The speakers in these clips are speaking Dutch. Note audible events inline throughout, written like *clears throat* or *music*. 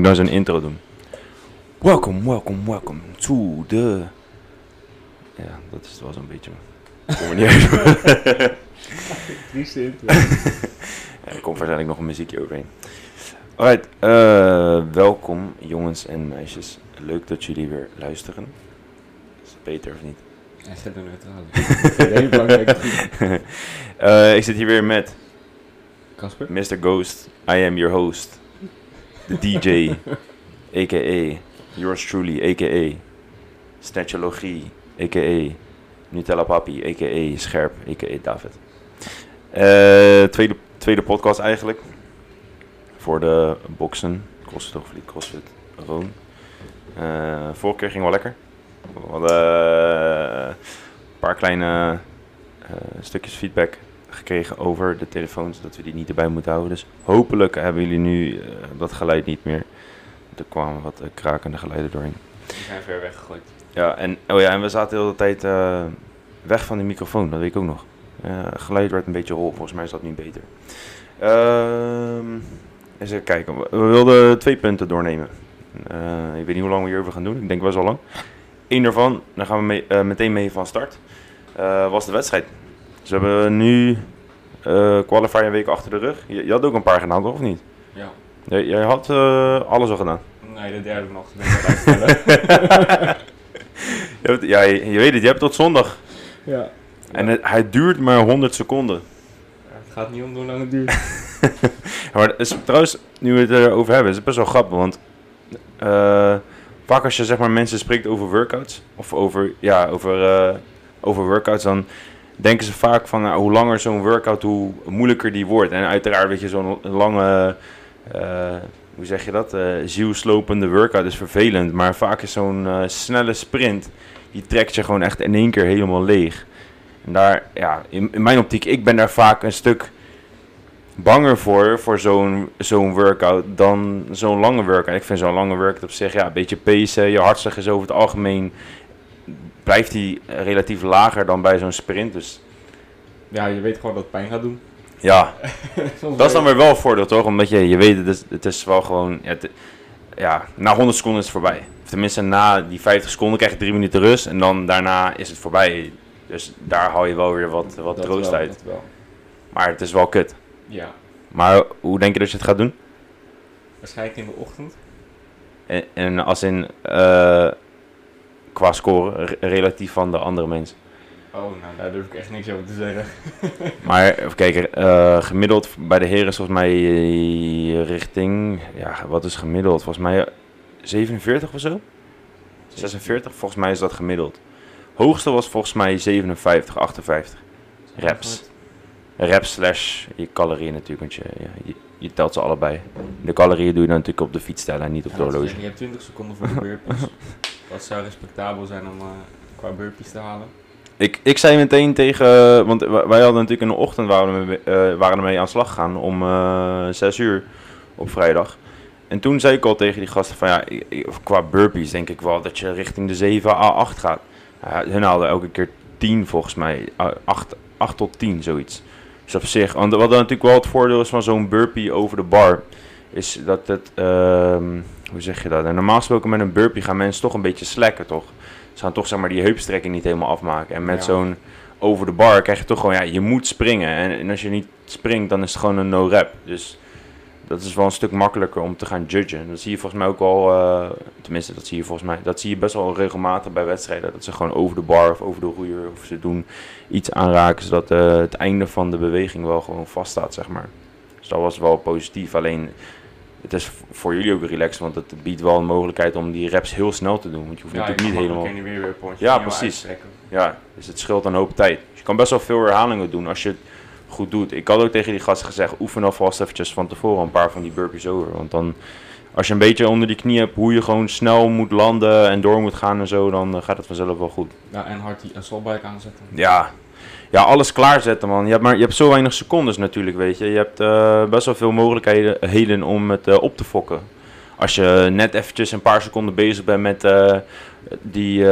Moet ik nou zo'n intro doen? Welkom, welkom, welkom to the... Ja, dat is wel zo'n beetje. Ik kom er niet uit. *laughs* Trieste intro. *laughs* Ja, er komt waarschijnlijk nog een muziekje overheen. Alright, eh, welkom jongens en meisjes. Leuk dat jullie weer luisteren. Is het beter of niet? Hij zet er neutraal. *laughs* Belangrijke vriend. Eh, ik zit hier weer met Casper? Mr. Ghost. I am your host. The DJ. a.k.a. Yours truly, a.k.a. Snatchologie, a.k.a. Nutella Papi, a.k.a. Scherp, a.k.a. David. Eh, tweede, tweede podcast eigenlijk. Voor de boksen. CrossFit Hoogvliet, CrossFit Roon. Eh, vorige keer ging wel lekker. We hadden eh, een paar kleine stukjes feedback gekregen over de telefoons, dat we die niet erbij moeten houden. Dus hopelijk hebben jullie nu eh, dat geluid niet meer. Er kwamen wat eh, krakende geluiden doorheen. Die zijn ver weggegooid. Ja, en, oh ja, en we zaten de hele tijd eh, weg van de microfoon, dat weet ik ook nog. Geluid werd een beetje rol, volgens mij is dat nu beter. Ehm eens even kijken, we, wilden twee punten doornemen. Ik weet niet hoe lang we hierover gaan doen, ik denk best wel lang. Eén daarvan, daar gaan we mee, meteen mee van start, was de wedstrijd. Dus we hebben nu eh qualifier een week achter de rug. Je, je had ook een paar gedaan, toch? Of niet? Ja. Jij, jij had eh, alles al gedaan. Nee, de derde nog. *laughs* *laughs* Je hebt- ja, je, je weet het, je hebt tot zondag. ja. En het, hij duurt maar 100 seconden. Ja, Het gaat niet om hoe lang het duurt. *laughs* Maar het is, trouwens, nu we het erover hebben, is het best wel grappig. Want eh, vaak als je zeg maar, mensen spreekt over workouts, of over, ja, over, eh, over workouts, dan denken ze vaak van nou, hoe langer zo'n workout, hoe moeilijker die wordt. En uiteraard, weet je, zo'n lange, eh, hoe zeg je dat, eh zielslopende workout is vervelend. Maar vaak is zo'n eh, snelle sprint, die trekt je gewoon echt in één keer helemaal leeg. En daar, ja, in, in mijn optiek, ik ben daar vaak een stuk banger voor, voor zo'n zo'n workout, dan zo'n lange workout. Ik vind zo'n lange workout op zich, ja, een beetje pacen. Je hartslag is over het algemeen, blijft die relatief lager dan bij zo'n sprint. Dus Ja, je weet gewoon dat het pijn gaat doen. ja, *laughs* dat is dan weer wel een voordeel, toch? Omdat je, je weet, het is, het is wel gewoon, ja, het- ja, na 100 seconden is het voorbij. Of tenminste, na die 50 seconden krijg je drie minuten rust en dan daarna is het voorbij. Dus daar haal je wel weer wat, wat dat troost wel, uit. dat wel. Maar het is wel kut. Ja. Maar hoe denk je dat je het gaat doen? Waarschijnlijk in de ochtend. En, en als in eh, qua score re- relatief van de andere mensen. Oh, nou daar durf ik echt niks over te zeggen. *laughs* Maar even kijken, eh, gemiddeld bij de heren is volgens mij eh, richting, ja, wat is gemiddeld? Volgens mij 47 of zo? 46, volgens mij is dat gemiddeld. Hoogste was volgens mij 57, 58. Reps. Reps slash je calorieën natuurlijk, want je, ja, je, je telt ze allebei. De calorieën doe je dan natuurlijk op de fiets tellen en niet op Ja, de horloge. je hebt 20 seconden voor de burpees. *laughs* Wat zou respectabel zijn om eh, qua burpees te halen? Ik, ik zei meteen tegen, want wij hadden natuurlijk in de ochtend waren we eh, waren ermee aan de slag gegaan om eh 6 uur op vrijdag. En toen zei ik al tegen die gasten van ja, qua burpees denk ik wel dat je richting de 7 à 8 gaat. Ja, hun haalden elke keer 10 volgens mij, 8, 8 tot 10 zoiets. Dus op zich, want wat natuurlijk wel het voordeel is van zo'n burpee over de bar, is dat het, ehm, hoe zeg je dat? En normaal gesproken met een burpee gaan mensen toch een beetje slacken toch? Ze gaan toch zeg maar die heupstrekking niet helemaal afmaken. En met Ja. zo'n over de bar krijg je toch gewoon, ja, je moet springen. En, en als je niet springt, dan is het gewoon een no-rap. Dus dat is wel een stuk makkelijker om te gaan judgen. Dat zie je volgens mij ook al, eh, tenminste dat zie je volgens mij, dat zie je best wel regelmatig bij wedstrijden. Dat ze gewoon over de bar of over de roeier of ze doen iets aanraken, zodat eh, het einde van de beweging wel gewoon vaststaat, zeg maar. Dus dat was wel positief. Alleen, het is voor jullie ook relaxed, want het biedt wel een mogelijkheid om die reps heel snel te doen. Want je hoeft natuurlijk niet helemaal... Weer. Ja, precies. Ja, dus het scheelt een hoop tijd. Dus je kan best wel veel herhalingen doen als je het goed doet. Ik had ook tegen die gasten gezegd, oefen alvast eventjes van tevoren een paar van die burpees over. Want dan, als je een beetje onder die knie hebt hoe je gewoon snel moet landen en door moet gaan en zo, dan eh, gaat het vanzelf wel goed. Ja, en hard die assaultbike aanzetten. Ja, ja alles klaarzetten man. Je hebt, maar, je hebt zo weinig secondes natuurlijk, weet je. Je hebt eh, best wel veel mogelijkheden heden om het eh, op te fokken. Als je net eventjes een paar seconden bezig bent met eh, die,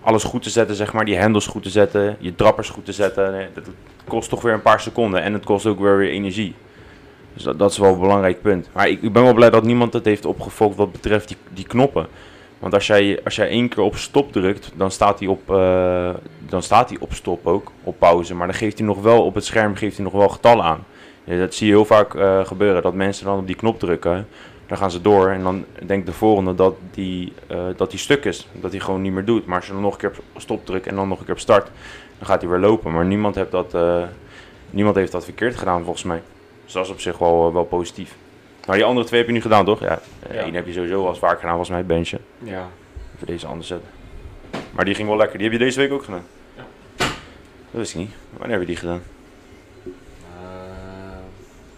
alles goed te zetten, zeg maar, die hendels goed te zetten, je drappers goed te zetten, nee, dat kost toch weer een paar seconden en het kost ook weer weer energie. Dus dat, is wel een belangrijk punt. Maar ik, ik ben wel blij dat niemand het heeft opgevolgd wat betreft die, die knoppen. Want als jij, als jij één keer op stop drukt, dan staat hij op, dan staat hij op stop ook, op pauze. Maar dan geeft hij nog wel op het scherm geeft hij nog wel getallen aan. Ja, dat zie je heel vaak eh, gebeuren, dat mensen dan op die knop drukken. Dan gaan ze door en dan denkt de volgende dat die, eh, dat die stuk is. Dat hij gewoon niet meer doet. Maar als je dan nog een keer op stop drukt en dan nog een keer op start, dan gaat hij weer lopen. Maar niemand heeft dat, eh, niemand heeft dat verkeerd gedaan volgens mij. Dus dat is op zich wel, wel positief. Maar die andere twee heb je nu gedaan, toch? Ja, Ja. één heb je sowieso al vaak gedaan, volgens mij, benchen. Ja. Even deze anders zetten. Maar die ging wel lekker. Die heb je deze week ook gedaan? Dat wist ik niet. Wanneer heb je die gedaan? Eh,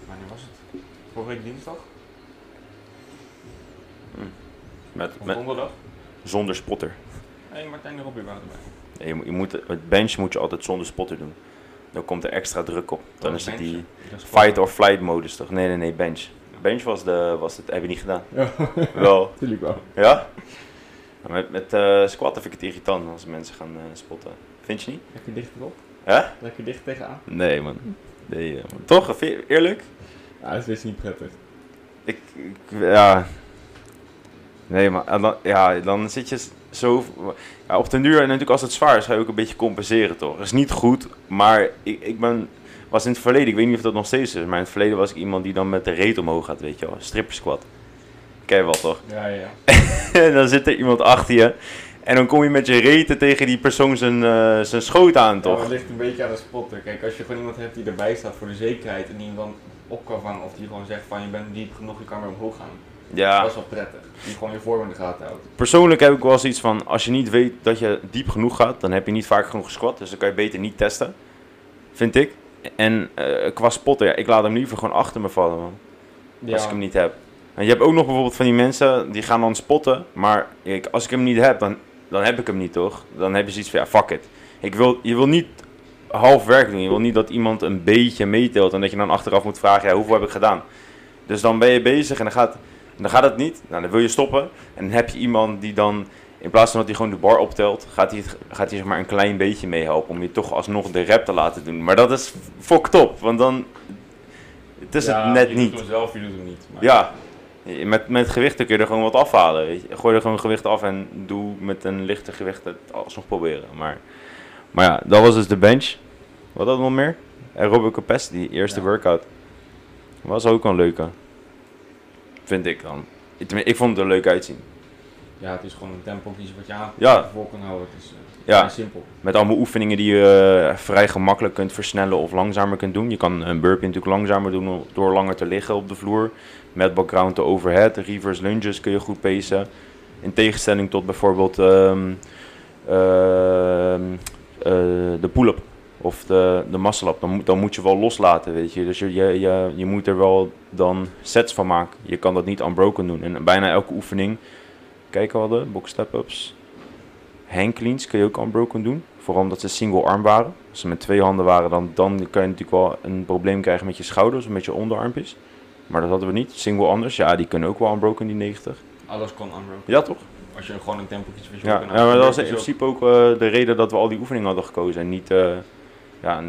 wanneer was het? Vorige week dinsdag? Met, Of met, donderdag? zonder spotter. Nee, Martijn de Robbie waren erbij. Nee, je, moet- je moet, het bench moet je altijd zonder spotter doen. Dan komt er extra druk op. Dan Dat is het die fight or flight modus toch? Nee, nee, nee, bench. Bench was, de, was het, heb je niet gedaan. Ja, *laughs* Wel. natuurlijk wel. Ja? Maar Met, met eh, squat vind ik het irritant als mensen gaan eh, spotten. Vind je niet? Lekker dicht erop. Hè? Lekker dicht tegenaan. Nee, man. Nee, eh, man. Toch? Je- Eerlijk? Ja, dat is niet prettig. Ik, ik- ja. Nee, maar en dan, ja, dan zit je zo. Ja, op den duur, en natuurlijk als het zwaar is, ga je ook een beetje compenseren, toch? Dat is niet goed, maar ik, ik ben. Was in het verleden, ik weet niet of dat nog steeds is, maar in het verleden was ik iemand die dan met de reet omhoog gaat, weet je wel. Stripper squat. Ken je wel, toch? Ja, ja. en *laughs* dan zit er iemand achter je. En dan kom je met je reten tegen die persoon zijn, eh, zijn schoot aan, Toch? toch? het ligt een beetje aan de spotter. Kijk, als je gewoon iemand hebt die erbij staat voor de zekerheid en die hem dan op kan vangen of die gewoon zegt van je bent diep genoeg, je kan weer omhoog gaan. Ja. Dat is wel prettig. Die gewoon je vorm in de gaten houdt. Persoonlijk heb ik wel zoiets van, als je niet weet dat je diep genoeg gaat, dan heb je niet vaak genoeg gesquat. Dus dan kan je beter niet testen, vind ik. En eh, qua spotten, ja, ik laat hem liever gewoon achter me vallen, man. Als ik hem niet heb. En je hebt ook nog bijvoorbeeld van die mensen, die gaan dan spotten. Maar ik, als ik hem niet heb, dan, dan heb ik hem niet, toch? Dan heb je zoiets van, ja, fuck it. Ik wil, je wil niet half werk doen. Je wil niet dat iemand een beetje meetelt en dat je dan achteraf moet vragen, ja, hoeveel heb ik gedaan? Dus dan ben je bezig en dan gaat, dan gaat het niet. Nou, dan wil je stoppen. En dan heb je iemand die dan, in plaats van dat hij gewoon de bar optelt, gaat hij, gaat hij zeg maar een klein beetje meehelpen. Om je toch alsnog de rep te laten doen. Maar dat is fucked up, want dan... Het is het net je niet. doet hem zelf, je doet hem niet. Maar Ja, met, met gewichten kun je er gewoon wat afhalen. Weet je. Gooi er gewoon gewicht af en doe met een lichte gewicht het alsnog proberen. Maar, maar ja, dat was dus de bench. Wat had nog meer? Aerobic capacity, eerste Ja. workout. Was ook een leuke. Vind ik dan. Ik, vond het er leuk uitzien. Ja, het is gewoon een tempo kiezen wat je aan Ja. vol kan houden. Het is eh, Ja. simpel. Met allemaal oefeningen die je eh, vrij gemakkelijk kunt versnellen of langzamer kunt doen. Je kan een burpee natuurlijk langzamer doen door langer te liggen op de vloer. Met background to overhead, reverse lunges kun je goed pacen. In tegenstelling tot bijvoorbeeld ehm, ehm, eh, de pull-up of de, de muscle-up. Dan, moet- dan moet je wel loslaten, weet je. Dus je, je, je, je moet er wel dan sets van maken. Je kan dat niet unbroken doen. En bijna elke oefening, kijk we hadden, box step-ups, hang cleans kun je ook unbroken doen. Vooral omdat ze single arm waren. Als ze met twee handen waren, dan, dan kan je natuurlijk wel een probleem krijgen met je schouders of met je onderarmpjes. Maar dat hadden we niet. Single anders, ja, die kunnen ook wel unbroken, die 90. Alles kon unbroken. Ja, toch? Als je gewoon een tempo kiest je Ja, ja maar dat was in principe ook eh, de reden dat we al die oefeningen hadden gekozen. En niet, eh, ja,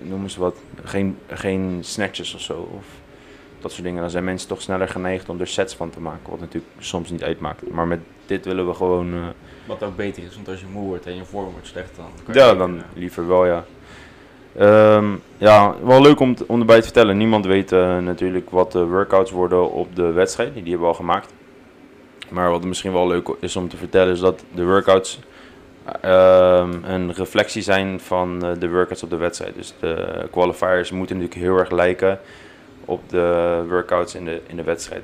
noemen ze wat, geen, geen snatches of zo. Of dat soort dingen. Dan zijn mensen toch sneller geneigd om er sets van te maken. Wat natuurlijk soms niet uitmaakt. Maar met dit willen we gewoon... eh, Wat ook beter is, want als je moe wordt en je vorm wordt slecht, dan kan je Ja, dan liever wel, ja. Ehm, ja, wel leuk om, erbij te vertellen. Niemand weet eh, natuurlijk wat de workouts worden op de wedstrijd. Die hebben we al gemaakt. Maar wat misschien wel leuk is om te vertellen is dat de workouts ehm, een reflectie zijn van eh, de workouts op de wedstrijd. Dus de qualifiers moeten natuurlijk heel erg lijken op de workouts in de, in de wedstrijd.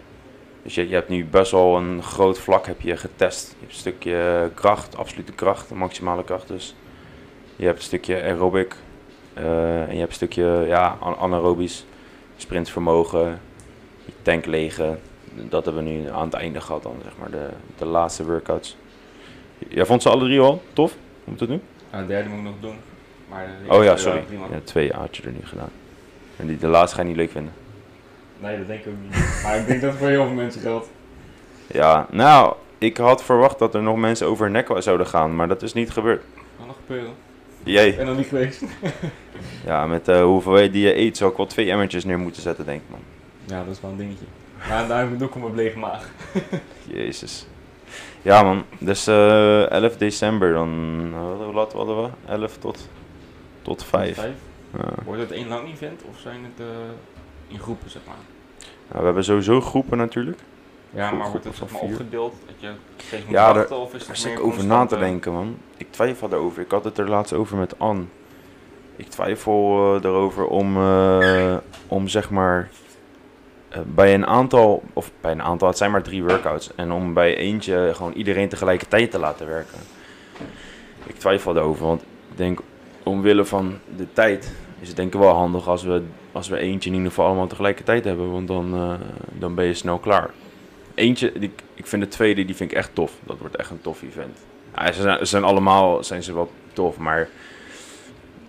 Dus je, je hebt nu best wel een groot vlak heb je getest. Je hebt een stukje kracht, absolute kracht, maximale kracht dus. Je hebt een stukje aerobic eh, en je hebt een stukje ja, an- anaerobisch sprintvermogen, je tank legen. Dat hebben we nu aan het einde gehad dan, zeg maar, de, de laatste workouts. Jij vond ze alle drie al tof? Hoe moet het nu? Ja, de derde moet ik nog doen. Maar Oh ja, sorry. eh. Ja, twee had je er nu gedaan. En die, de laatste ga je niet leuk vinden. Nee, dat denk ik ook niet. maar ik denk dat het voor heel veel mensen geldt. Ja, nou, ik had verwacht dat er nog mensen over nek zouden gaan, maar dat is niet gebeurd. Kan nog gebeuren. Jij? Ik ben nog niet geweest. Ja, met de hoeveelheid die je eet zou ik wel twee emmertjes neer moeten zetten, denk ik man. Ja, dat is wel een dingetje. Maar daar doe ik op mijn lege maag. *laughs* Jezus. Ja man, dus eh 11 december dan, eh, hoe laat hadden we? 11 tot, tot 5. Vijf. Ja. Wordt het één lang event of zijn het eh, in groepen, zeg maar? Nou, we hebben sowieso groepen natuurlijk. Ja, Groep- maar wordt het zeg maar opgedeeld? Dat je steeds moet Ja, wachten of is Daar zit ik over na te eh, denken man. Ik twijfel daarover. Ik had het er laatst over met Anne. Ik twijfel eh, erover om, eh, om zeg maar eh, bij een aantal, of bij een aantal, het zijn maar drie workouts. En om bij eentje gewoon iedereen tegelijkertijd te laten werken. Ik twijfel daarover, want ik denk omwille van de tijd is het denk ik wel handig als we, als we eentje in ieder geval allemaal tegelijkertijd hebben. Want dan, eh, dan ben je snel klaar. Eentje, die, ik vind de tweede, die vind ik echt tof. Dat wordt echt een tof event. Ja, ze, zijn, ze zijn allemaal zijn ze wel tof, maar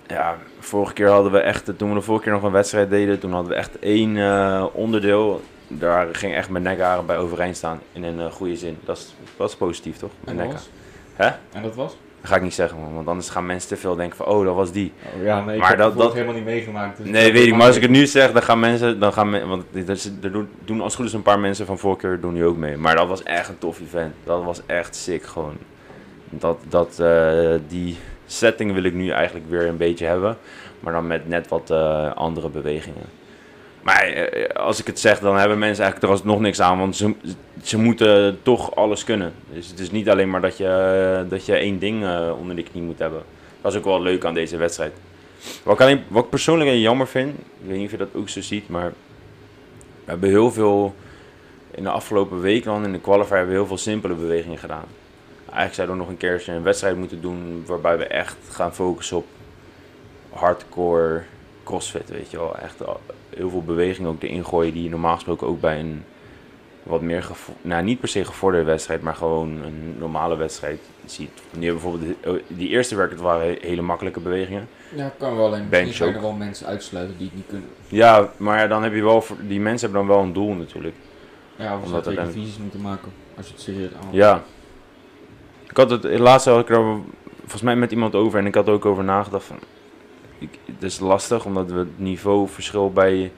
ja, vorige keer hadden we echt, toen we de vorige keer nog een wedstrijd deden, toen hadden we echt één eh, onderdeel. Daar ging echt mijn nekharen bij overeind staan, in een eh, goede zin. Dat is, dat is positief, toch? En Mijn was? Hè? En dat was? Dat ga ik niet zeggen, man, want anders gaan mensen te veel denken van, oh, dat was die. Oh, ja, nee, ik Maar heb dat- dat- helemaal niet meegemaakt. dus Nee, weet ik, maar als ik het nu zeg, dan gaan mensen, dan gaan men, want er, doen, doen als het goed is een paar mensen van vorige keer doen nu ook mee. Maar dat was echt een tof event. Dat was echt sick gewoon. Dat, dat, eh, die setting wil ik nu eigenlijk weer een beetje hebben, maar dan met net wat eh, andere bewegingen. Maar eh, als ik het zeg, dan hebben mensen eigenlijk er alsnog niks aan, want ze, ze moeten toch alles kunnen. Dus het is niet alleen maar dat je, eh, dat je één ding eh, onder de knie moet hebben. Dat is ook wel leuk aan deze wedstrijd. Wat ik, alleen, wat ik persoonlijk jammer vind, ik weet niet of je dat ook zo ziet, maar we hebben heel veel, in de afgelopen week dan, in de qualifier, hebben we heel veel simpele bewegingen gedaan. Eigenlijk zouden we nog een keertje een wedstrijd moeten doen waarbij we echt gaan focussen op hardcore crossfit, weet je wel. Echt heel veel bewegingen ook erin gooien die je normaal gesproken ook bij een wat meer, gevo- nou niet per se gevorderde wedstrijd, maar gewoon een normale wedstrijd ziet. Nu bijvoorbeeld de- die eerste werk, waren he- hele makkelijke bewegingen. Ja, kan wel. En misschien zijn er wel mensen uitsluiten die het niet kunnen. Ja, maar dan heb je wel, voor- die mensen hebben dan wel een doel natuurlijk. Ja, of Omdat ze divisies moeten maken. Als je het serieus aan Ja. Ik had het, laatst had ik er volgens mij met iemand over en ik had er ook over nagedacht van, ik, het is lastig omdat we het niveauverschil bij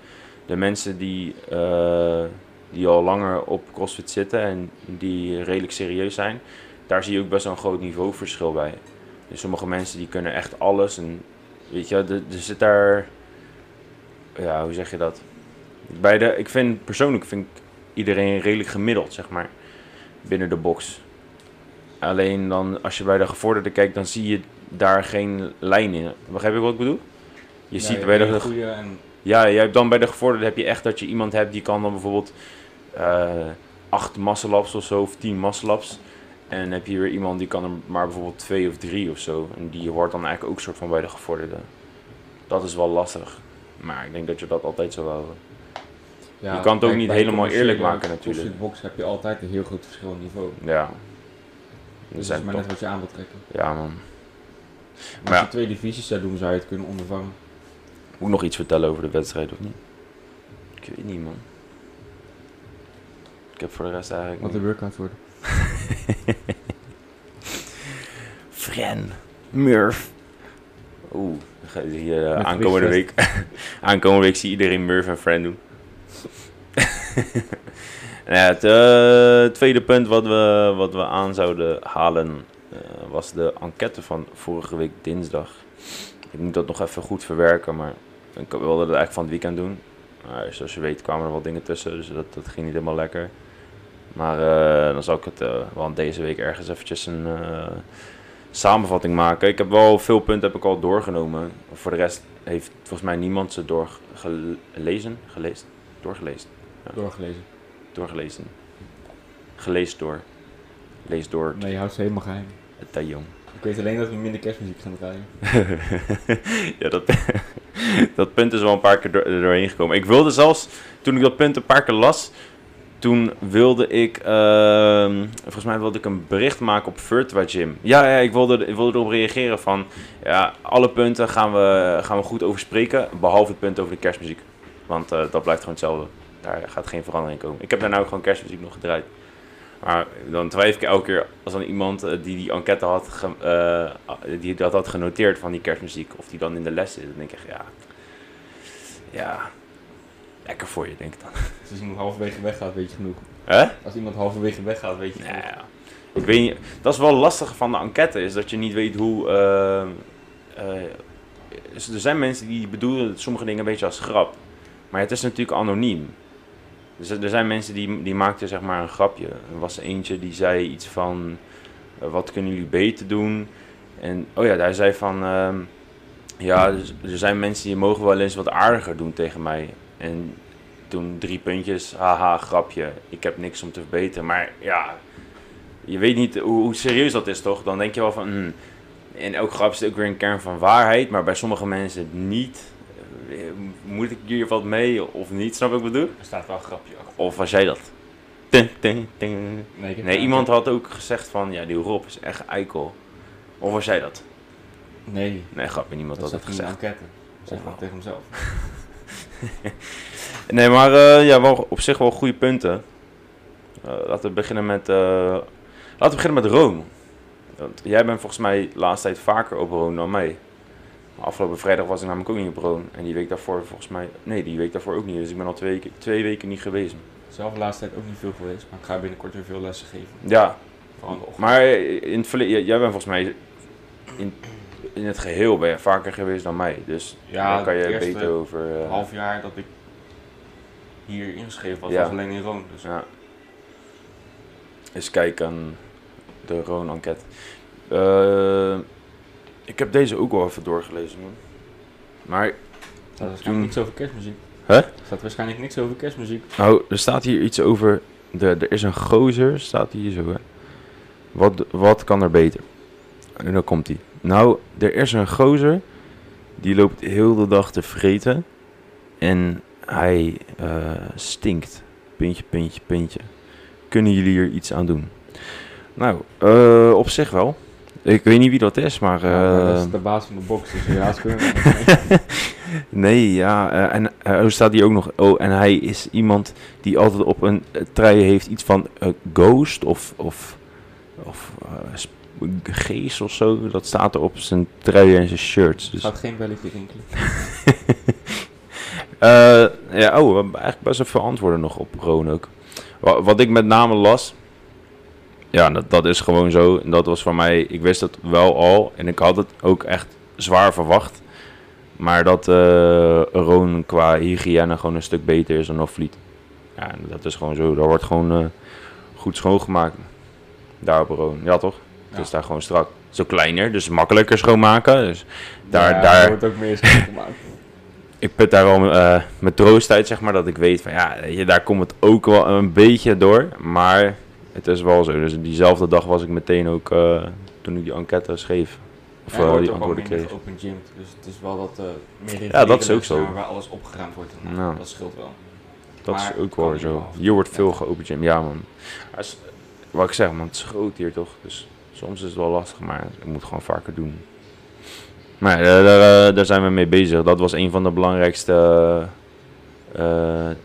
de mensen die, eh, die al langer op CrossFit zitten en die redelijk serieus zijn, daar zie je ook best wel een groot niveauverschil bij. Dus sommige mensen die kunnen echt alles en weet je, er, zit daar, ja, hoe zeg je dat? Bij de, ik vind persoonlijk vind ik iedereen redelijk gemiddeld, zeg maar, binnen de box. Alleen dan, als je bij de gevorderde kijkt, dan zie je daar geen lijn in. Begrijp je wat ik bedoel? Je ziet bij de, goede en ja, je hebt dan bij de gevorderde heb je echt dat je iemand hebt die kan dan bijvoorbeeld eh acht muscle-ups of zo, of tien muscle-ups. En dan heb je weer iemand die kan er maar bijvoorbeeld twee of drie of zo. En die hoort dan eigenlijk ook soort van bij de gevorderde. Dat is wel lastig. Maar ik denk dat je dat altijd zo houden. ja, Je kan het ook niet helemaal eerlijk maken natuurlijk. CrossFit box heb je altijd een heel groot verschil in niveau. Ja. Dus Dat is maar top. net wat je aan wilt trekken. Ja man. Als Maar ja. je twee divisies zou doen, zou je het kunnen ondervangen. Moet ik nog iets vertellen over de wedstrijd of niet? Ik weet niet man. Ik heb voor de rest eigenlijk Wat de niet. workouts worden. *laughs* Fren. Murph. Oeh, dan ga je hier, eh, aankomende week. *laughs* aankomende week zie iedereen Murph en Fren doen. *laughs* Ja, het eh, tweede punt wat we, wat we aan zouden halen eh, was de enquête van vorige week dinsdag. Ik moet dat nog even goed verwerken, maar ik wilde het eigenlijk van het weekend doen. Maar zoals je weet kwamen er wat dingen tussen, dus dat, dat ging niet helemaal lekker. Maar eh, dan zal ik het eh, wel deze week ergens eventjes een eh, samenvatting maken. Ik heb wel veel punten heb ik al doorgenomen. Voor de rest heeft volgens mij niemand ze doorgelezen, gelezen, doorgelezen, Doorgelezen. Doorgelezen, gelezen door, lees door, Nee, je houdt ze helemaal geheim. het jong. Ik weet alleen dat we minder kerstmuziek gaan draaien. *laughs* ja, dat, *laughs* dat punt is wel een paar keer door, er doorheen gekomen. Ik wilde zelfs, toen ik dat punt een paar keer las, toen wilde ik, ehm, volgens mij wilde ik een bericht maken op Virtua Gym. Ja, ja ik, wilde, ik wilde erop reageren van, ja, alle punten gaan we, gaan we goed over spreken, behalve het punt over de kerstmuziek. Want eh, dat blijft gewoon hetzelfde. Daar gaat geen verandering komen. Ik heb daarna ook gewoon kerstmuziek nog gedraaid. Maar dan twijfel ik elke keer als dan iemand eh, die die enquête had, ge- eh, die dat had genoteerd van die kerstmuziek, of die dan in de les zit, dan denk ik echt, ja, ja, lekker voor je, denk ik dan. Dus *laughs* als iemand halverwege weggaat, weet je genoeg. Hè? Als iemand halverwege weggaat, weet je Nou genoeg. ja. Ik weet niet, dat is wel lastig van de enquête, is dat je niet weet hoe... dus er zijn mensen die bedoelen sommige dingen een beetje als grap. Maar het is natuurlijk anoniem. Dus er zijn mensen die, die maakten zeg maar een grapje. Er was eentje die zei iets van... eh, wat kunnen jullie beter doen? En oh ja, hij zei van... ehm, ja, dus er zijn mensen die mogen wel eens wat aardiger doen tegen mij. En toen drie puntjes, haha, grapje. Ik heb niks om te verbeteren. Maar ja, je weet niet hoe, hoe serieus dat is, toch? Dan denk je wel van... hmm, in elk grap zit ook weer een kern van waarheid. Maar bij sommige mensen niet. Eh, Moet ik hier wat mee of niet? Snap ik wat ik bedoel? Er staat wel een grapje achter. Of was jij dat? Ting, ting, ting. Nee, Nee, iemand had ook gezegd van... Ja, die Rob is echt eikel. Of was jij dat? Nee, Nee, grapje, niemand dat had dat gezegd. enquête. Zeg maar tegen hemzelf. *laughs* Nee, maar eh, ja, wel, op zich wel goede punten. Eh, laten we beginnen met... eh, laten we beginnen met Roon. Want jij bent volgens mij de laatste tijd vaker op Roon dan mij. Afgelopen vrijdag was ik namelijk ook niet op Roon. En die week daarvoor volgens mij... Nee, die week daarvoor ook niet. Dus ik ben al twee weken, twee weken niet geweest. Zelf de laatste tijd ook niet veel geweest, maar ik ga binnenkort weer veel lessen geven. Ja, in maar in het verleden... Jij bent volgens mij... In, in het geheel ben je vaker geweest dan mij. Dus Ja, daar kan je beter over... eh, Een half jaar dat ik hier ingeschreven was, Ja. was alleen in Roon. Dus Ja. Eens kijken aan de Roon-enquête. Eh, ik heb deze ook wel even doorgelezen, man. Maar, er staat waarschijnlijk toen- niks over kerstmuziek. Hè? Er staat waarschijnlijk niks over kerstmuziek. nou, er staat hier iets over... De, er is een gozer, staat hier zo, hè. Wat, wat kan er beter? En dan komt hij. Nou, er is een gozer, die loopt heel de dag te vreten. En hij eh, stinkt. Puntje, puntje, puntje. Kunnen jullie hier iets aan doen? Nou, eh, op zich wel. Ik weet niet wie dat is, maar... Ja, dat eh, is de baas van de box, dus ja, ze kunnen *laughs* nee, ja. eh, en er staat hier ook nog... Oh, en hij is iemand die altijd op een uh, trui heeft iets van ghost of... of, of geest of zo. Dat staat er op zijn trui en zijn shirts. Dus, gaat geen belletje rinkelen. *laughs* Ja, oh, we hebben eigenlijk best wel veel antwoorden nog op Roon ook. Wa- Wat ik met name las... Ja, dat, dat is gewoon zo. En dat was voor mij... Ik wist het wel al. En ik had het ook echt zwaar verwacht. Maar dat eh Roon qua hygiëne gewoon een stuk beter is dan Hofvliet. Ja, dat is gewoon zo. Daar wordt gewoon eh, goed schoongemaakt. Daar op Roon. Ja, toch? Het is daar gewoon strak. Zo kleiner, dus makkelijker schoonmaken. Dus daar, Ja, daar, wordt ook meer schoon gemaakt. *laughs* ik put daar wel eh mijn troost uit, zeg maar, dat ik weet van ja, daar komt het ook wel een beetje door. Maar het is wel zo. Dus diezelfde dag was ik meteen ook, eh, toen ik die enquête schreef, of Ja, eh, die antwoorden kreeg. geopengymd, dus het is wel dat eh meer Ja, dat is ook zo. Waar alles opgeruimd wordt. Nou. Dat scheelt wel. Dat Maar is ook wel zo. Hier wordt veel Ja. geopend gym. Ja man. Is- wat ik zeg man, het is groot hier toch. Dus soms is het wel lastig, maar ik moet gewoon vaker doen. Maar daar, daar, daar zijn we mee bezig. Dat was een van de belangrijkste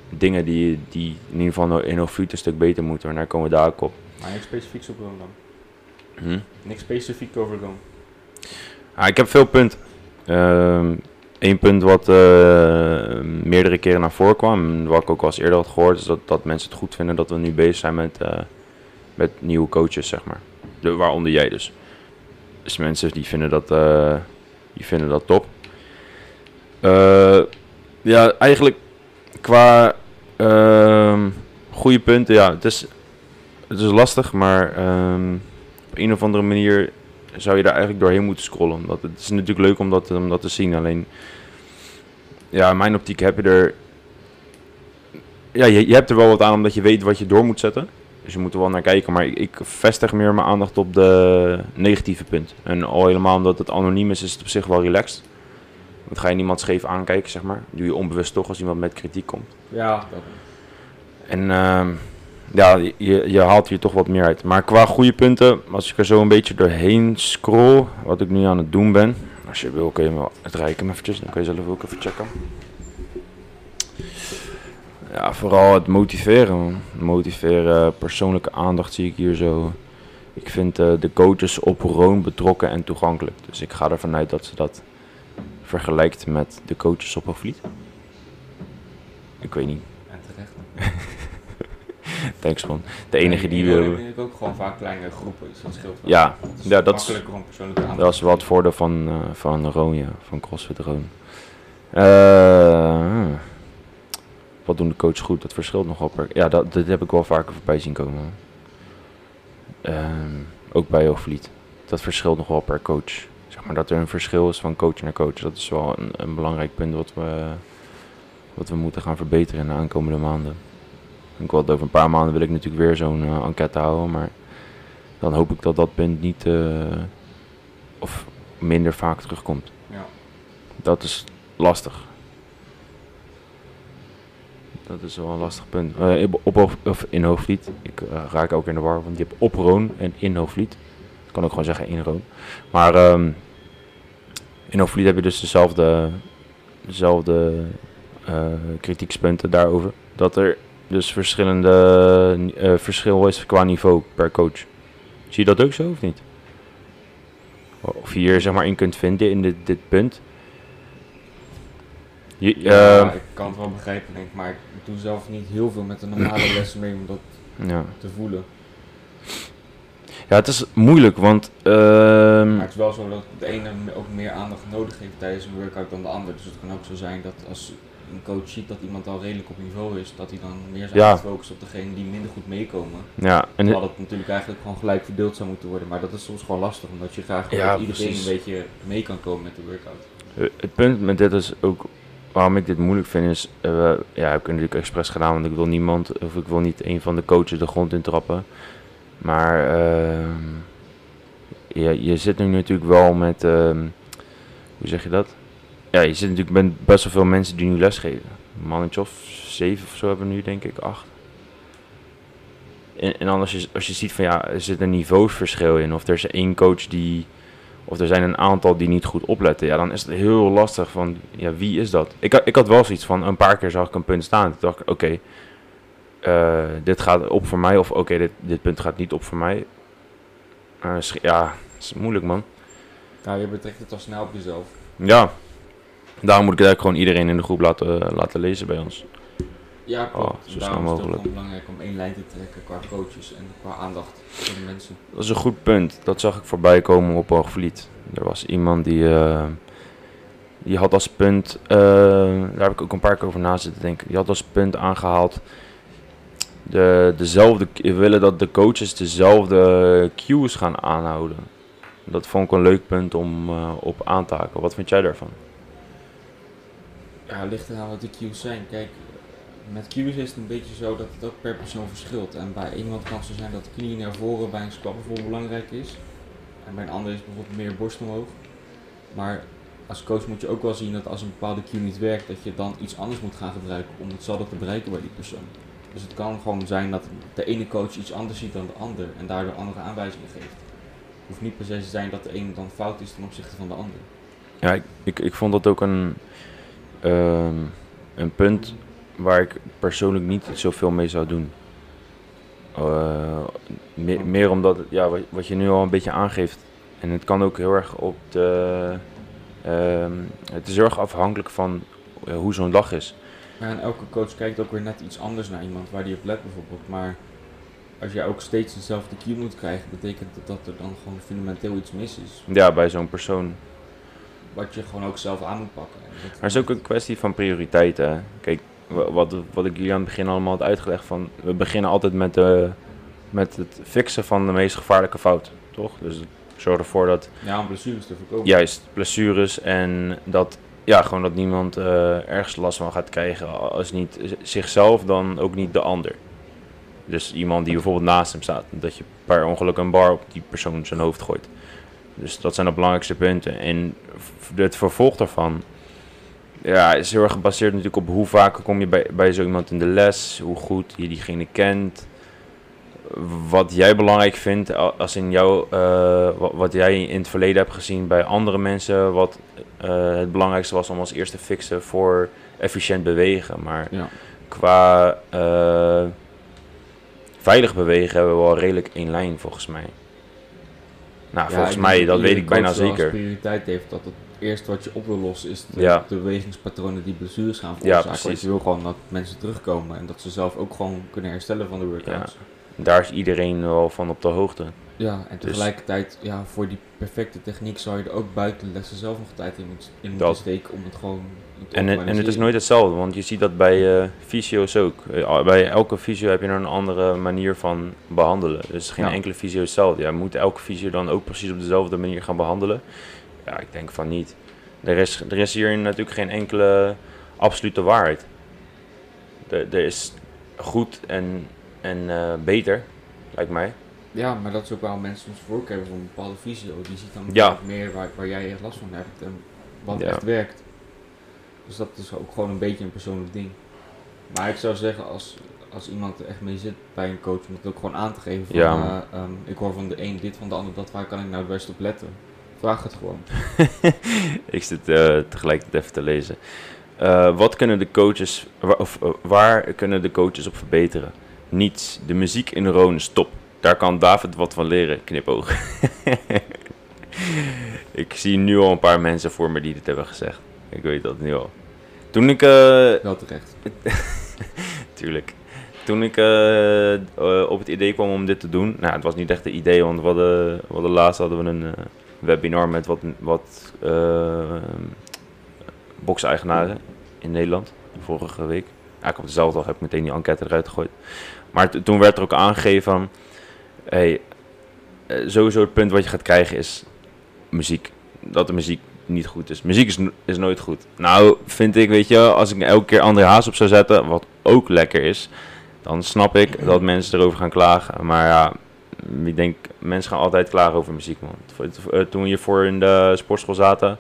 dingen die, die in ieder geval in Ofruit een stuk beter moeten. Maar daar komen we daar ook op. Maar niks specifieks op dan. Hm? Niks specifiek over Roon. Ah, ik heb veel punten. Eén punt wat eh, meerdere keren naar voren kwam, en wat ik ook al eens eerder had gehoord, is dat, dat mensen het goed vinden dat we nu bezig zijn met, eh, met nieuwe coaches, zeg maar. De, waaronder jij dus. Dus mensen die vinden dat, eh, die vinden dat top. Eh, ja, eigenlijk qua ehm, goede punten, ja, het is, het is lastig, maar ehm, op een of andere manier zou je daar eigenlijk doorheen moeten scrollen. Omdat het is natuurlijk leuk om dat, om dat te zien. Alleen, ja, in mijn optiek heb je er... Ja, je, je hebt er wel wat aan omdat je weet wat je door moet zetten. Dus je moet er wel naar kijken. Maar ik, ik vestig meer mijn aandacht op de negatieve punt. En al helemaal omdat het anoniem is, is het op zich wel relaxed. Want ga je niemand scheef aankijken, zeg maar. Doe je onbewust toch als iemand met kritiek komt. Ja, dat. En ehm, ja, je, je haalt hier toch wat meer uit. Maar qua goede punten, als ik er zo een beetje doorheen scroll, wat ik nu aan het doen ben. Als je wil kun je me het rijken eventjes, dan kun je zelf ook even checken. Ja, vooral het motiveren. man. Motiveren, persoonlijke aandacht zie ik hier zo. Ik vind eh, de coaches op Roon betrokken en toegankelijk. Dus ik ga ervan uit dat ze dat vergelijkt met de coaches op Hoofdvliet. ik weet niet. En terecht. *laughs* Thanks man. De enige die... wil. we Ik ook gewoon vaak kleine groepen, dus dat scheelt wel. ja, Het is ja, dat is- dat is wat geven. voordeel van, eh van Roon, ja. Van CrossFit Roon. Eh, wat doen de coach goed? Dat verschilt nogal per... Ja, dat, dat heb ik wel vaker voorbij zien komen. Ehm, ook bij Hoogvliet. Dat verschilt nog wel per coach. Maar dat er een verschil is van coach naar coach. Dat is wel een, een belangrijk punt wat we, wat we moeten gaan verbeteren in de aankomende maanden. Ik wil over een paar maanden wil ik natuurlijk weer zo'n eh, enquête houden. Maar dan hoop ik dat dat punt niet... eh, of minder vaak terugkomt. Ja. Dat is lastig. Dat is wel een lastig punt. In- op, of in Hoogvliet. Ik raak ook in de war, want je hebt op Roon en in. Ik kan ook gewoon zeggen in Roon. Maar ehm, in Hoogvliet heb je dus dezelfde, dezelfde eh, kritiekspunten daarover. Dat er dus verschillende eh, verschil is qua niveau per coach. Zie je dat ook zo of niet? Of je hier zeg maar in kunt vinden in dit, dit punt. Je, Ja, eh, ik kan het wel begrijpen, denk ik, maar ik doe zelf niet heel veel met de normale *clears throat* lessen mee om dat ja. te voelen. Ja, het is moeilijk, want ehm, Maar het is wel zo dat de ene ook meer aandacht nodig heeft tijdens een workout dan de ander. Dus het kan ook zo zijn dat als een coach ziet dat iemand al redelijk op niveau is, dat hij dan meer Ja. aandacht focust op degene die minder goed meekomen. ja, en Terwijl het natuurlijk eigenlijk gewoon gelijk verdeeld zou moeten worden. Maar dat is soms gewoon lastig, omdat je graag Ja, dat iedereen precies. een beetje mee kan komen met de workout. eh, het punt met dit is ook waarom ik dit moeilijk vind is, we- ja, heb ik natuurlijk expres gedaan, want ik wil niemand of ik wil niet een van de coaches de grond in trappen. Maar ehm, je, je zit nu natuurlijk wel met, ehm, hoe zeg je dat? Ja, je zit natuurlijk met best wel veel mensen die nu lesgeven. Een mannetje of zeven of zo hebben we nu, denk ik, acht. En, en dan als je, als je ziet van ja, er zit een niveausverschil in, of er is één coach die, of er zijn een aantal die niet goed opletten, ja, dan is het heel lastig van, ja, wie is dat? Ik, ik had wel zoiets van, een paar keer zag ik een punt staan. Toen dacht ik, oké, eh, dit gaat op voor mij, of oké, dit, dit punt gaat niet op voor mij. Schi- ja, het is moeilijk, man. Ja, je betrekt het al snel op jezelf. Ja, daarom moet ik eigenlijk gewoon iedereen in de groep laten, laten lezen bij ons. Ja, klopt. Oh, zo snel Daarom is het mogelijk. belangrijk om één lijn te trekken qua coaches en qua aandacht voor de mensen. Dat is een goed punt. Dat zag ik voorbij komen op Hoogvliet. Er was iemand die, eh, die had als punt, eh, daar heb ik ook een paar keer over na zitten denken. Die had als punt aangehaald, de, dezelfde, willen dat de coaches dezelfde cues gaan aanhouden. Dat vond ik een leuk punt om eh, op aan te haken. Wat vind jij daarvan? Ja, ligt eraan wat de cues zijn. Kijk, met cues is het een beetje zo dat het ook per persoon verschilt. En bij iemand kan het zo zijn dat de knie naar voren bij een squat bijvoorbeeld belangrijk is. En bij een ander is bijvoorbeeld meer borst omhoog. Maar als coach moet je ook wel zien dat als een bepaalde cue niet werkt, dat je dan iets anders moet gaan gebruiken om hetzelfde te bereiken bij die persoon. Dus het kan gewoon zijn dat de ene coach iets anders ziet dan de ander en daardoor andere aanwijzingen geeft. Het hoeft niet per se te zijn dat de ene dan fout is ten opzichte van de ander. Ja, ik, ik, ik vond dat ook een, ehm, een punt waar ik persoonlijk niet zoveel mee zou doen. Eh, me- meer omdat, ja, wat, wat je nu al een beetje aangeeft, en het kan ook heel erg op de. ehm, het is heel erg afhankelijk van eh, hoe zo'n dag is. En elke coach kijkt ook weer net iets anders naar iemand waar die op let bijvoorbeeld. Maar als jij ook steeds dezelfde cue moet krijgen, betekent dat dat er dan gewoon fundamenteel iets mis is. Ja, bij zo'n persoon. Wat je gewoon ook zelf aan moet pakken. Maar het is ook een kwestie van prioriteiten. hè. Kijk, wa- wat, wat ik jullie aan het begin allemaal had uitgelegd van, we beginnen altijd met, de, met het fixen van de meest gevaarlijke fout, toch? Dus zorg ervoor dat Ja, om blessures te voorkomen. juist blessures en dat, ja, gewoon dat niemand eh, ergens last van gaat krijgen. Als niet zichzelf, dan ook niet de ander. Dus iemand die bijvoorbeeld naast hem staat, dat je per ongeluk een bar op die persoon zijn hoofd gooit. Dus dat zijn de belangrijkste punten. En het vervolg daarvan ja, is heel erg gebaseerd natuurlijk op hoe vaak kom je bij, bij zo iemand in de les, hoe goed je diegene kent, wat jij belangrijk vindt als in jou, eh, wat, wat jij in het verleden hebt gezien bij andere mensen, wat eh, het belangrijkste was om als eerste te fixen voor efficiënt bewegen. Maar Ja. qua eh, veilig bewegen hebben we wel redelijk één lijn volgens mij. Nou, Ja, volgens mij, dat weet ik bijna wel als zeker. prioriteit heeft dat het eerste wat je op wil lossen is de, Ja. de bewegingspatronen die blessures gaan veroorzaken. Want precies. je wil gewoon dat mensen terugkomen en dat ze zelf ook gewoon kunnen herstellen van de workouts. Daar is iedereen wel van op de hoogte. Ja, en Dus- tegelijkertijd, ja, voor die perfecte techniek zou je er ook buiten de lessen zelf nog tijd in, moet, in Dat. moeten steken om het gewoon te En, en het is nooit hetzelfde, want je ziet dat bij eh fysio's ook. Eh, Bij elke fysio heb je een andere manier van behandelen. Dus geen Ja. enkele fysio is hetzelfde. Ja, moet elke fysio dan ook precies op dezelfde manier gaan behandelen? Ja, ik denk van niet. Er is, er is hier natuurlijk geen enkele absolute waarheid. Er, er is goed en, en eh, beter, lijkt mij. Ja, maar dat is ook waarom mensen soms voorkeur hebben voor een bepaalde visio. Die ziet dan Ja. meer waar, waar jij echt last van hebt en wat Ja. echt werkt. Dus dat is ook gewoon een beetje een persoonlijk ding. Maar ik zou zeggen, als, als iemand er echt mee zit bij een coach, om het ook gewoon aan te geven van, Ja, eh, ehm, ik hoor van de een dit, van de ander dat, waar kan ik nou het best op letten? Vraag het gewoon. *laughs* ik zit eh, tegelijkertijd even te lezen. Wat kunnen de coaches, wa- of waar kunnen de coaches op verbeteren? Niets. De muziek in Roon is top. Daar kan David wat van leren. Knipoog. *laughs* ik zie nu al een paar mensen voor me die dit hebben gezegd. Ik weet dat nu al. Toen ik, eh, Wel terecht. *laughs* tuurlijk. Toen ik eh, eh, op het idee kwam om dit te doen, nou, het was niet echt een idee, want we hadden, we hadden laatst hadden we een webinar met wat, wat box-eigenaren in Nederland, vorige week. Eigenlijk op dezelfde dag heb ik meteen die enquête eruit gegooid. Maar toen werd er ook aangegeven van, hey, eh, sowieso het punt wat je gaat krijgen is muziek. Dat de muziek niet goed is. Muziek is, is nooit goed. Nou, vind ik, weet je, als ik elke keer André Haas op zou zetten, wat ook lekker is, dan snap ik dat mensen erover gaan klagen. Maar ja, ik denk, mensen gaan altijd klagen over muziek, man. Eh, Toen we hiervoor in de sportschool zaten,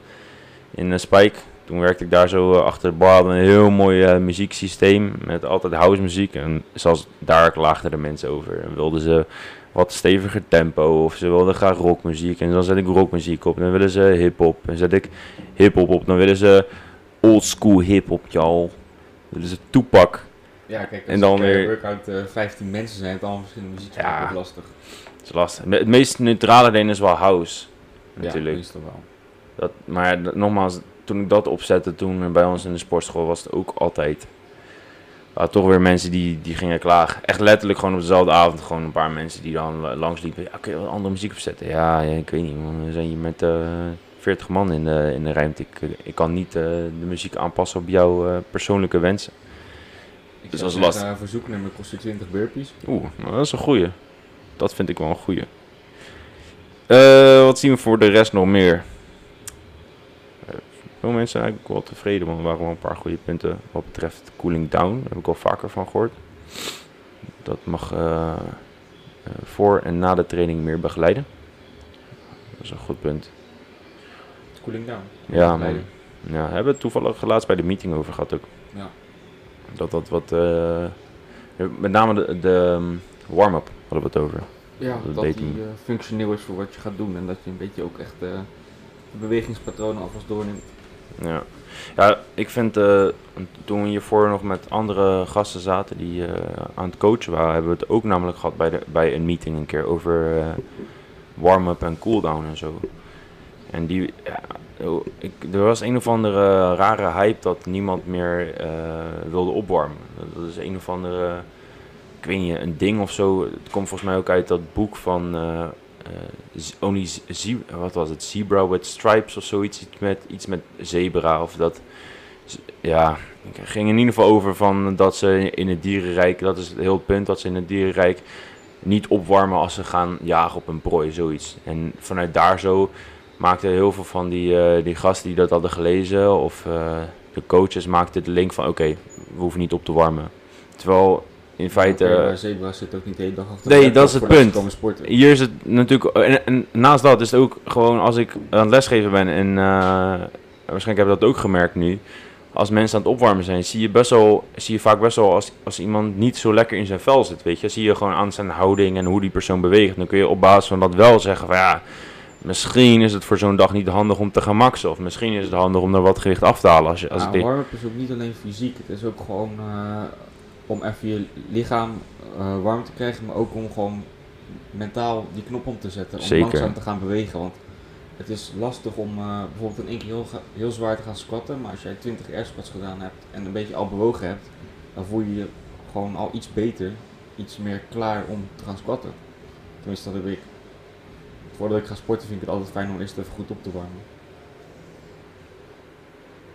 in uh, Spike, toen werkte ik daar zo eh, achter de bar, een heel mooi eh, muzieksysteem met altijd house muziek. En zelfs daar klaagden de mensen over. En wilden ze wat steviger tempo of ze wilden graag rockmuziek. En dan zet ik rockmuziek op. Dan willen ze hip-hop. En zet ik hip-hop op. Dan willen ze old school hip-hop, y'all. Dan willen ze Tupac. Ja, kijk, als En dan eh, weer- workout eh 15 mensen zijn, het allemaal verschillende muziek, is Ja. ook lastig. Dat is lastig. Het meest neutrale ding is wel house. Ja, Natuurlijk. meestal wel. Dat, maar nogmaals, toen ik dat opzette, toen eh, bij ons in de sportschool, was het ook altijd. Uh, toch weer mensen die, die gingen klagen. Echt letterlijk gewoon op dezelfde avond. Gewoon een paar mensen die dan eh, langs liepen. Ja, kun je wat andere muziek opzetten? Ja, ja, ik weet niet. Man. We zijn hier met eh 40 man in de, in de ruimte. Ik, ik kan niet eh, de muziek aanpassen op jouw eh, persoonlijke wensen. Ik Dus dat is zeggen, eh, verzoeknummer kost je 20 burpees. Oeh, nou, dat is een goeie. Dat vind ik wel een goeie. Eh, wat zien we voor de rest nog meer? Veel mensen eigenlijk wel tevreden, want er waren wel een paar goede punten wat betreft cooling down. Daar heb ik al vaker van gehoord. Dat mag eh, eh, voor en na de training meer begeleiden. Dat is een goed punt. Cooling down. Ja, man. Ja, hebben we toevallig laatst bij de meeting over gehad ook. Ja. Dat dat wat... eh, met name de, de um, warm-up hadden we het over. Ja, Dat die functioneel is voor wat je gaat doen en dat je een beetje ook echt de bewegingspatronen alvast doorneemt. Ja, ja ik vind, eh, toen we hiervoor nog met andere gasten zaten die eh, aan het coachen waren, hebben we het ook namelijk gehad bij, de, bij een meeting een keer over eh, warm-up en cooldown en zo. En die, ja, oh, ik, er was een of andere rare hype dat niemand meer wilde opwarmen. Dat is een of andere, ik weet niet, een ding of zo. Het komt volgens mij ook uit dat boek van Only Z- Ze- wat was het? Zebra with Stripes of zoiets. Iets met, iets met zebra of dat. Ja, ging in ieder geval over van dat ze in het dierenrijk, dat is het heel punt, dat ze in het dierenrijk niet opwarmen als ze gaan jagen op een prooi, zoiets. En vanuit daar zo maakten heel veel van die, eh, die gasten die dat hadden gelezen of eh, de coaches maakten de link van oké, we hoeven niet op te warmen. Terwijl in feite... Maar zebra zit ook niet de hele dag achter Nee, dat is het punt. Hier is het natuurlijk, en, en naast dat is het ook gewoon als ik aan het lesgeven ben en eh, waarschijnlijk heb je dat ook gemerkt nu. Als mensen aan het opwarmen zijn, zie je, best wel, zie je vaak best wel als, als iemand niet zo lekker in zijn vel zit, weet je. Zie je gewoon aan zijn houding en hoe die persoon beweegt. Dan kun je op basis van dat wel zeggen van ja, misschien is het voor zo'n dag niet handig om te gaan maxen. Of misschien is het handig om er wat gewicht af te halen. Als je, als Nou, ik warm-up is ook niet alleen fysiek, het is ook gewoon eh, om even je lichaam eh, warm te krijgen, maar ook om gewoon mentaal die knop om te zetten. Om Zeker. langzaam te gaan bewegen. Want het is lastig om eh, bijvoorbeeld in één keer heel, zwaar te gaan squatten, maar als jij 20 air squats gedaan hebt en een beetje al bewogen hebt, dan voel je je gewoon al iets beter, iets meer klaar om te gaan squatten. Tenminste, dat heb ik. Voordat ik ga sporten vind ik het altijd fijn om eerst even goed op te warmen.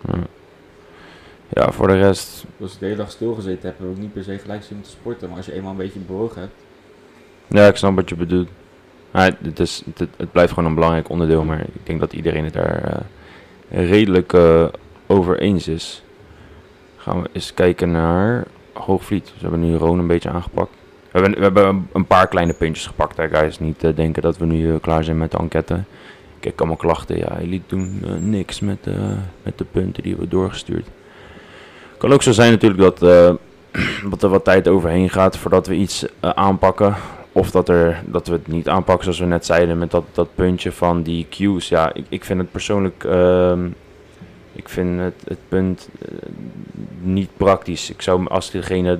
Ja. Ja, voor de rest. Als ik de hele dag stilgezeten heb, wil ik niet per se gelijk zin om te sporten, maar als je eenmaal een beetje bewogen hebt, Ja, ik snap wat je bedoelt. Maar het, is, het, het blijft gewoon een belangrijk onderdeel, maar ik denk dat iedereen het daar eh, redelijk eh, over eens is. Gaan we eens kijken naar Hoogvliet. Dus we hebben nu Roon een beetje aangepakt. We hebben, we hebben een paar kleine puntjes gepakt, hè, guys. Niet eh, denken dat we nu klaar zijn met de enquête. Heb allemaal klachten. Ja, jullie doen niks met, met de punten die we hebben doorgestuurd. Kan ook zo zijn natuurlijk dat, eh, *clears throat* dat er wat tijd overheen gaat voordat we iets eh, aanpakken. Of dat, er, dat we het niet aanpakken zoals we net zeiden met dat, dat puntje van die cues. Ja, ik, ik vind het persoonlijk... ehm, ik vind het, het punt eh, niet praktisch. Ik zou, als degene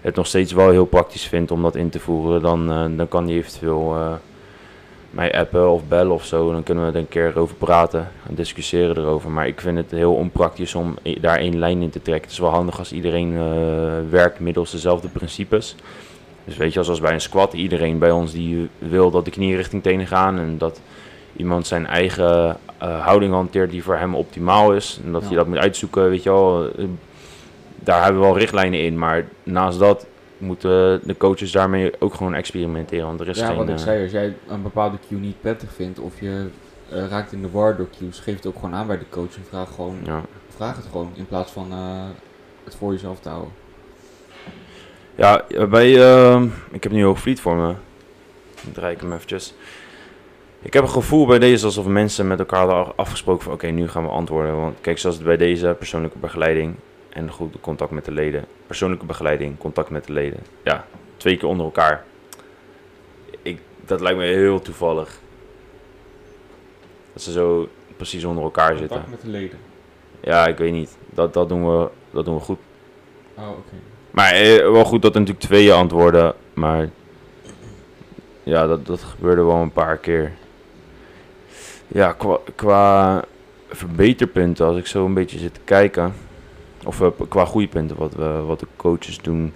het nog steeds wel heel praktisch vindt om dat in te voeren, dan, dan kan die eventueel mij appen of bellen of zo. Dan kunnen we er een keer over praten en discussiëren erover. Maar ik vind het heel onpraktisch om daar één lijn in te trekken. Het is wel handig als iedereen eh, werkt middels dezelfde principes. Dus weet je, zoals bij een squat, iedereen bij ons die wil dat de knieën richting tenen gaan en dat iemand zijn eigen eh, houding hanteert die voor hem optimaal is. En dat Ja. je dat moet uitzoeken, weet je wel. Eh, daar hebben we wel richtlijnen in, maar naast dat moeten de coaches daarmee ook gewoon experimenteren. Want er is ja, geen... wat ik eh, zei, als jij een bepaalde cue niet prettig vindt of je eh, raakt in de war door cues, geef het ook gewoon aan bij de coach en vraag, gewoon, ja. vraag het gewoon in plaats van eh, het voor jezelf te houden. Ja, bij, ehm, ik heb nu Hoogvliet voor me. Dan draai ik hem eventjes. Ik heb een gevoel bij deze alsof mensen met elkaar hadden af- afgesproken van oké, nu gaan we antwoorden. Want kijk, zoals bij deze persoonlijke begeleiding en goed contact met de leden. Persoonlijke begeleiding, contact met de leden. Ja, twee keer onder elkaar. Ik, dat lijkt me heel toevallig. Dat ze zo precies onder elkaar zitten. Contact met de leden. Ja, ik weet niet. Dat, dat, doen, we, dat doen we goed. Oh, oké. Maar eh, wel goed dat er natuurlijk tweeën antwoorden. Maar ja, dat, dat gebeurde wel een paar keer. Ja, qua, qua verbeterpunten, als ik zo een beetje zit te kijken. Of eh, qua goede punten, wat, we, wat de coaches doen.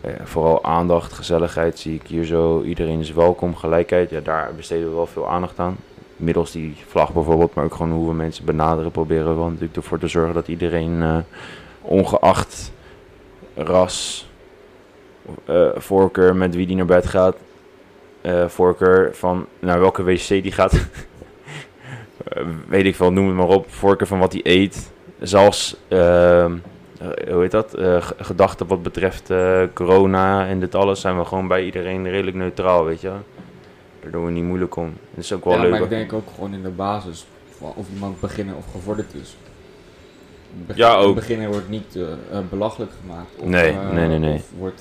Eh, vooral aandacht, gezelligheid zie ik hier zo. Iedereen is welkom, gelijkheid. Ja, daar besteden we wel veel aandacht aan. Middels die vlag bijvoorbeeld, maar ook gewoon hoe we mensen benaderen. Proberen we natuurlijk ervoor te zorgen dat iedereen, eh, ongeacht ras, voorkeur met wie die naar bed gaat, voorkeur van naar welke wc die gaat, *laughs* weet ik veel, noem het maar op, voorkeur van wat hij eet, zelfs, ehm, eh, hoe heet dat, Eh, gedachten wat betreft eh, corona en dit alles, zijn we gewoon bij iedereen redelijk neutraal, weet je. Daar doen we niet moeilijk om. Het is ook wel Ja, leuk. maar ik denk ook gewoon in de basis of iemand beginner of gevorderd is. Beg- Ja, ook. Beginner wordt niet eh, eh, belachelijk gemaakt. Of, Nee, eh, nee, nee, nee. Of wordt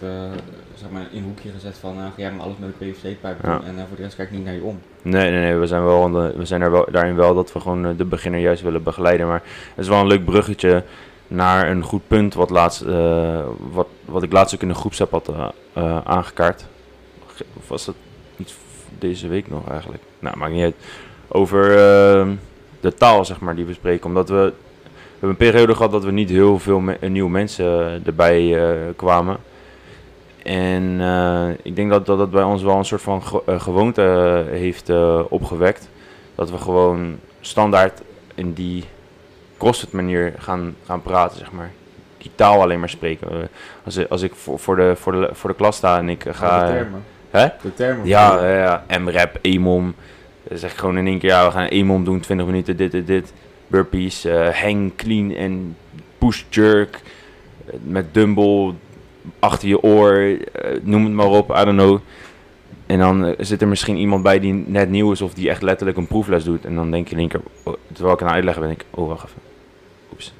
zeg maar in een hoekje gezet van ga jij maar alles met een PVC-pijp Ja. doen en voor de rest kijk ik niet naar je om. Nee, nee, nee. We zijn, wel, de- we zijn er wel, daarin wel dat we gewoon de beginner juist willen begeleiden. Maar het is wel een leuk bruggetje naar een goed punt. Wat, laatst, wat, wat ik laatst ook in de groepsapp had aangekaart. Ge- Of was dat niet v- deze week nog eigenlijk? Nou, maakt niet uit. Over de taal, zeg maar, die we spreken. Omdat we... We hebben een periode gehad dat we niet heel veel me- eh, nieuwe mensen eh, erbij eh, kwamen. En ik denk dat, dat dat bij ons wel een soort van ge- gewoonte heeft opgewekt. Dat we gewoon standaard in die CrossFit manier gaan, gaan praten, zeg maar. Die taal alleen maar spreken. Als, ik- als ik voor, voor, de, voor, de, voor de klas sta en ik ga... de termen. Hè? De termen. Ja, ja, ja. M-rap, EMOM. Dan zeg ik gewoon in één keer, ja, we gaan EMOM doen, 20 minuten, dit, dit, dit. Burpees, eh, hang, clean en push jerk. eh, met dumbbell achter je oor, eh, noem het maar op, I don't know. En dan zit er misschien iemand bij die net nieuw is of die echt letterlijk een proefles doet. En dan denk je keer, oh, terwijl ik aan uitleggen ben, ik, oh wacht even. Oeps.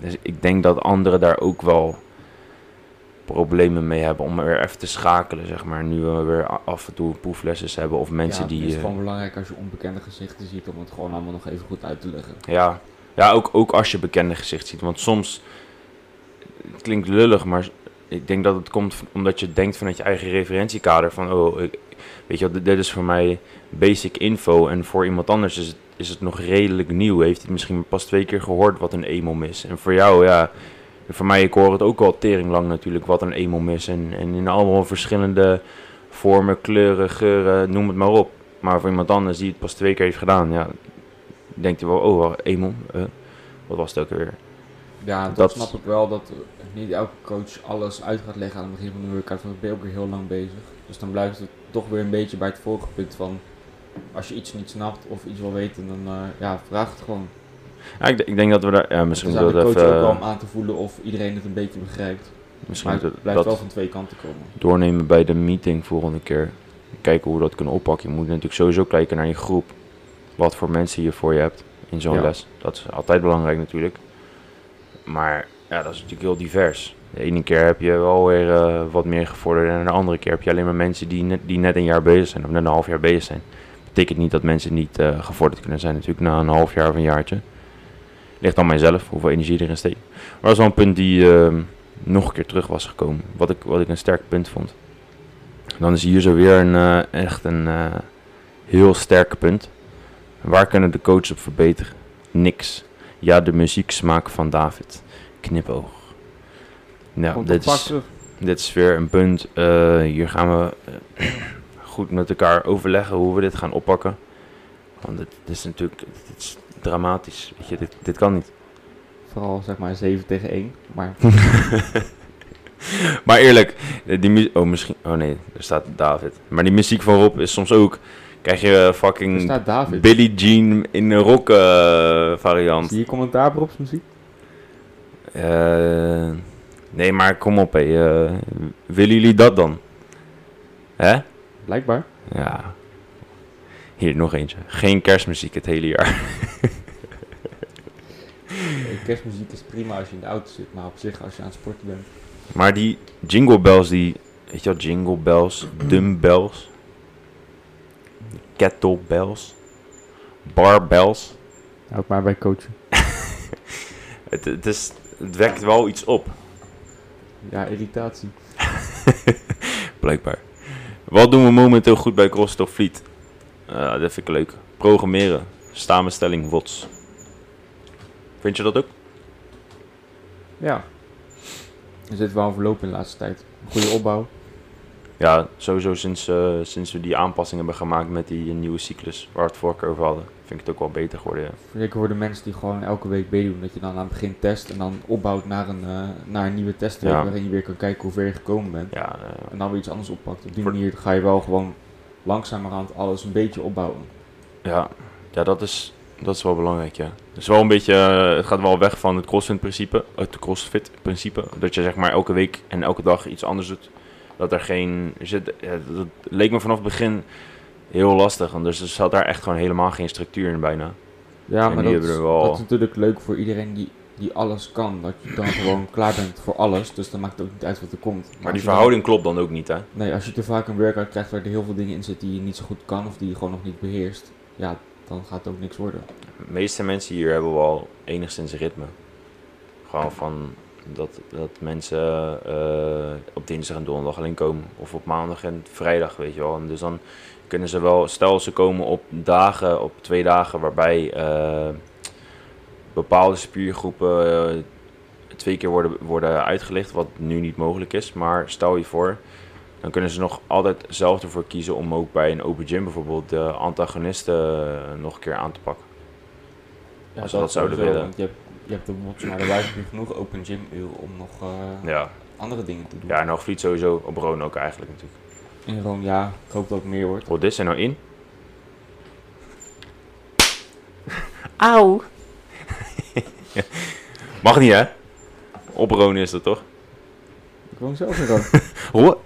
Dus ik denk dat anderen daar ook wel problemen mee hebben om weer even te schakelen, zeg maar. Nu we weer af en toe proeflessen hebben of mensen ja, die... Het is eh, gewoon belangrijk als je onbekende gezichten ziet om het gewoon allemaal nog even goed uit te leggen. Ja, ja ook, ook als je bekende gezicht ziet. Want soms, het klinkt lullig, maar ik denk dat het komt omdat je denkt vanuit je eigen referentiekader. Van, oh, ik, weet je wel, dit- dit is voor mij basic info. En voor iemand anders is het, is het nog redelijk nieuw. Heeft hij misschien pas twee keer gehoord wat een EMOM is. En voor jou, ja, voor mij, ik hoor het ook al tering lang natuurlijk wat een EMOM is. En, en in allemaal verschillende vormen, kleuren, geuren, noem het maar op. Maar voor iemand anders die het pas twee keer heeft gedaan, ja, denkt hij wel, oh, wel, EMOM, eh, wat was het ook weer? Ja, dat, Dat- snap ik wel, dat niet elke coach alles uit gaat leggen aan het begin van de workout, want dan ben je ook weer heel lang bezig. Dus dan blijft het toch weer een beetje bij het vorige punt van, als je iets niet snapt of iets wil weten, dan eh, ja, vraag het gewoon. Ja, ik, ik denk dat we daar, ja, misschien de we coach dat ook wel om even, aan te voelen of iedereen het een beetje begrijpt. misschien Maar het blijft wel dat van twee kanten komen. doornemen bij de meeting volgende keer. Kijken hoe we dat kunnen oppakken. Je moet natuurlijk sowieso kijken naar je groep. Wat voor mensen je voor je hebt in zo'n Ja. les. Dat is altijd belangrijk natuurlijk. Maar ja, dat is natuurlijk heel divers. De ene keer heb je wel weer eh, wat meer gevorderd. En de andere keer heb je alleen maar mensen die net, die net een jaar bezig zijn. Of net een half jaar bezig zijn. Betekent niet dat mensen niet eh, gevorderd kunnen zijn natuurlijk na een half jaar of een jaartje. Ligt aan mijzelf, hoeveel energie erin steekt. Maar dat is wel een punt die ehm, nog een keer terug was gekomen. Wat ik, wat ik een sterk punt vond. Dan is hier zo weer een, eh, echt een eh, heel sterk punt. Waar kunnen de coaches op verbeteren? Niks. Ja, de muzieksmaak van David. Knipoog. Nou, dit is, dit is weer een punt. eh, hier gaan we goed met elkaar overleggen hoe we dit gaan oppakken. Want dit, dit is natuurlijk is dramatisch. Weet je, dit, dit kan niet. Vooral zeg maar 7 tegen 1. Maar *laughs* Maar eerlijk, die mu- Oh, misschien. Oh nee, er staat David. Maar die muziek van Rob is soms ook. Krijg je eh, fucking. Billie Jean in een rock eh, variant. Zie je commentaar op Rob's muziek? Eh, nee, maar kom op, hé. willen jullie dat dan? Hè? Blijkbaar. Ja. Hier nog eentje. Geen kerstmuziek het hele jaar. Eh, Kerstmuziek is prima als je in de auto zit, maar op zich als je aan het sporten bent. Maar die jingle bells, die. Weet je wel, jingle bells, dumbbells, kettlebells, barbells. Houd maar bij coachen. *laughs* Het, het, is, het wekt wel iets op, Ja, irritatie. *laughs* blijkbaar. Wat doen we momenteel goed bij CrossFit Fleet? Eh, dat vind ik leuk. Programmeren. Samenstelling WOTS. Vind je dat ook? Ja. Er zit wel een verloop in de laatste tijd. Goede opbouw. Ja, sowieso sinds, eh, sinds we die aanpassing hebben gemaakt met die eh, nieuwe cyclus, waar we het vorige over hadden, vind ik het ook wel beter geworden. Ja. Zeker voor de mensen die gewoon elke week meedoen. Dat je dan aan het begin test en dan opbouwt naar een, naar een nieuwe testweek. Ja. Waarin je weer kan kijken hoe ver je gekomen bent. Ja, En dan weer iets anders oppakt. Op die Voor- manier ga je wel gewoon langzamerhand alles een beetje opbouwen. ja, ja dat, is, dat is wel belangrijk, ja. Het, is wel een beetje, eh, het gaat wel weg van het CrossFit-principe, het CrossFit-principe. Dat je zeg maar elke week en elke dag iets anders doet. Dat er geen, zit, dat leek me vanaf het begin heel lastig. want Dus er zat daar echt gewoon helemaal geen structuur in bijna. Ja, En maar dat, wel- dat is natuurlijk leuk voor iedereen die, die alles kan. Dat je dan gewoon klaar bent voor alles. Dus dan maakt het ook niet uit wat er komt. Maar die dan- verhouding klopt dan ook niet, hè? nee, als je te vaak een workout krijgt waar er heel veel dingen in zitten die je niet zo goed kan. Of die je gewoon nog niet beheerst. Ja, dan gaat het ook niks worden. De meeste mensen hier hebben wel enigszins ritme. Gewoon van dat, dat mensen eh, op dinsdag en donderdag alleen komen. Of op maandag en vrijdag, weet je wel. En dus dan kunnen ze wel, stel ze komen op dagen, op twee dagen waarbij eh, bepaalde spiergroepen eh, twee keer worden, worden uitgelicht, wat nu niet mogelijk is. Maar stel je voor, dan kunnen ze nog altijd zelf ervoor kiezen om ook bij een open gym bijvoorbeeld de antagonisten eh, nog een keer aan te pakken. Ja, Als we dat zouden willen. Want je hebt, je hebt er volgens mij nu genoeg open gym uren om nog eh, Ja, andere dingen te doen. ja en Hoogvliet sowieso, op Roon ook eigenlijk natuurlijk. In Rome, ja, ik hoop dat het meer wordt. Wat is er nou in? Auw. *laughs* Mag niet hè? Op Roon is dat toch? Ik woon zelf in Rome. Hoe?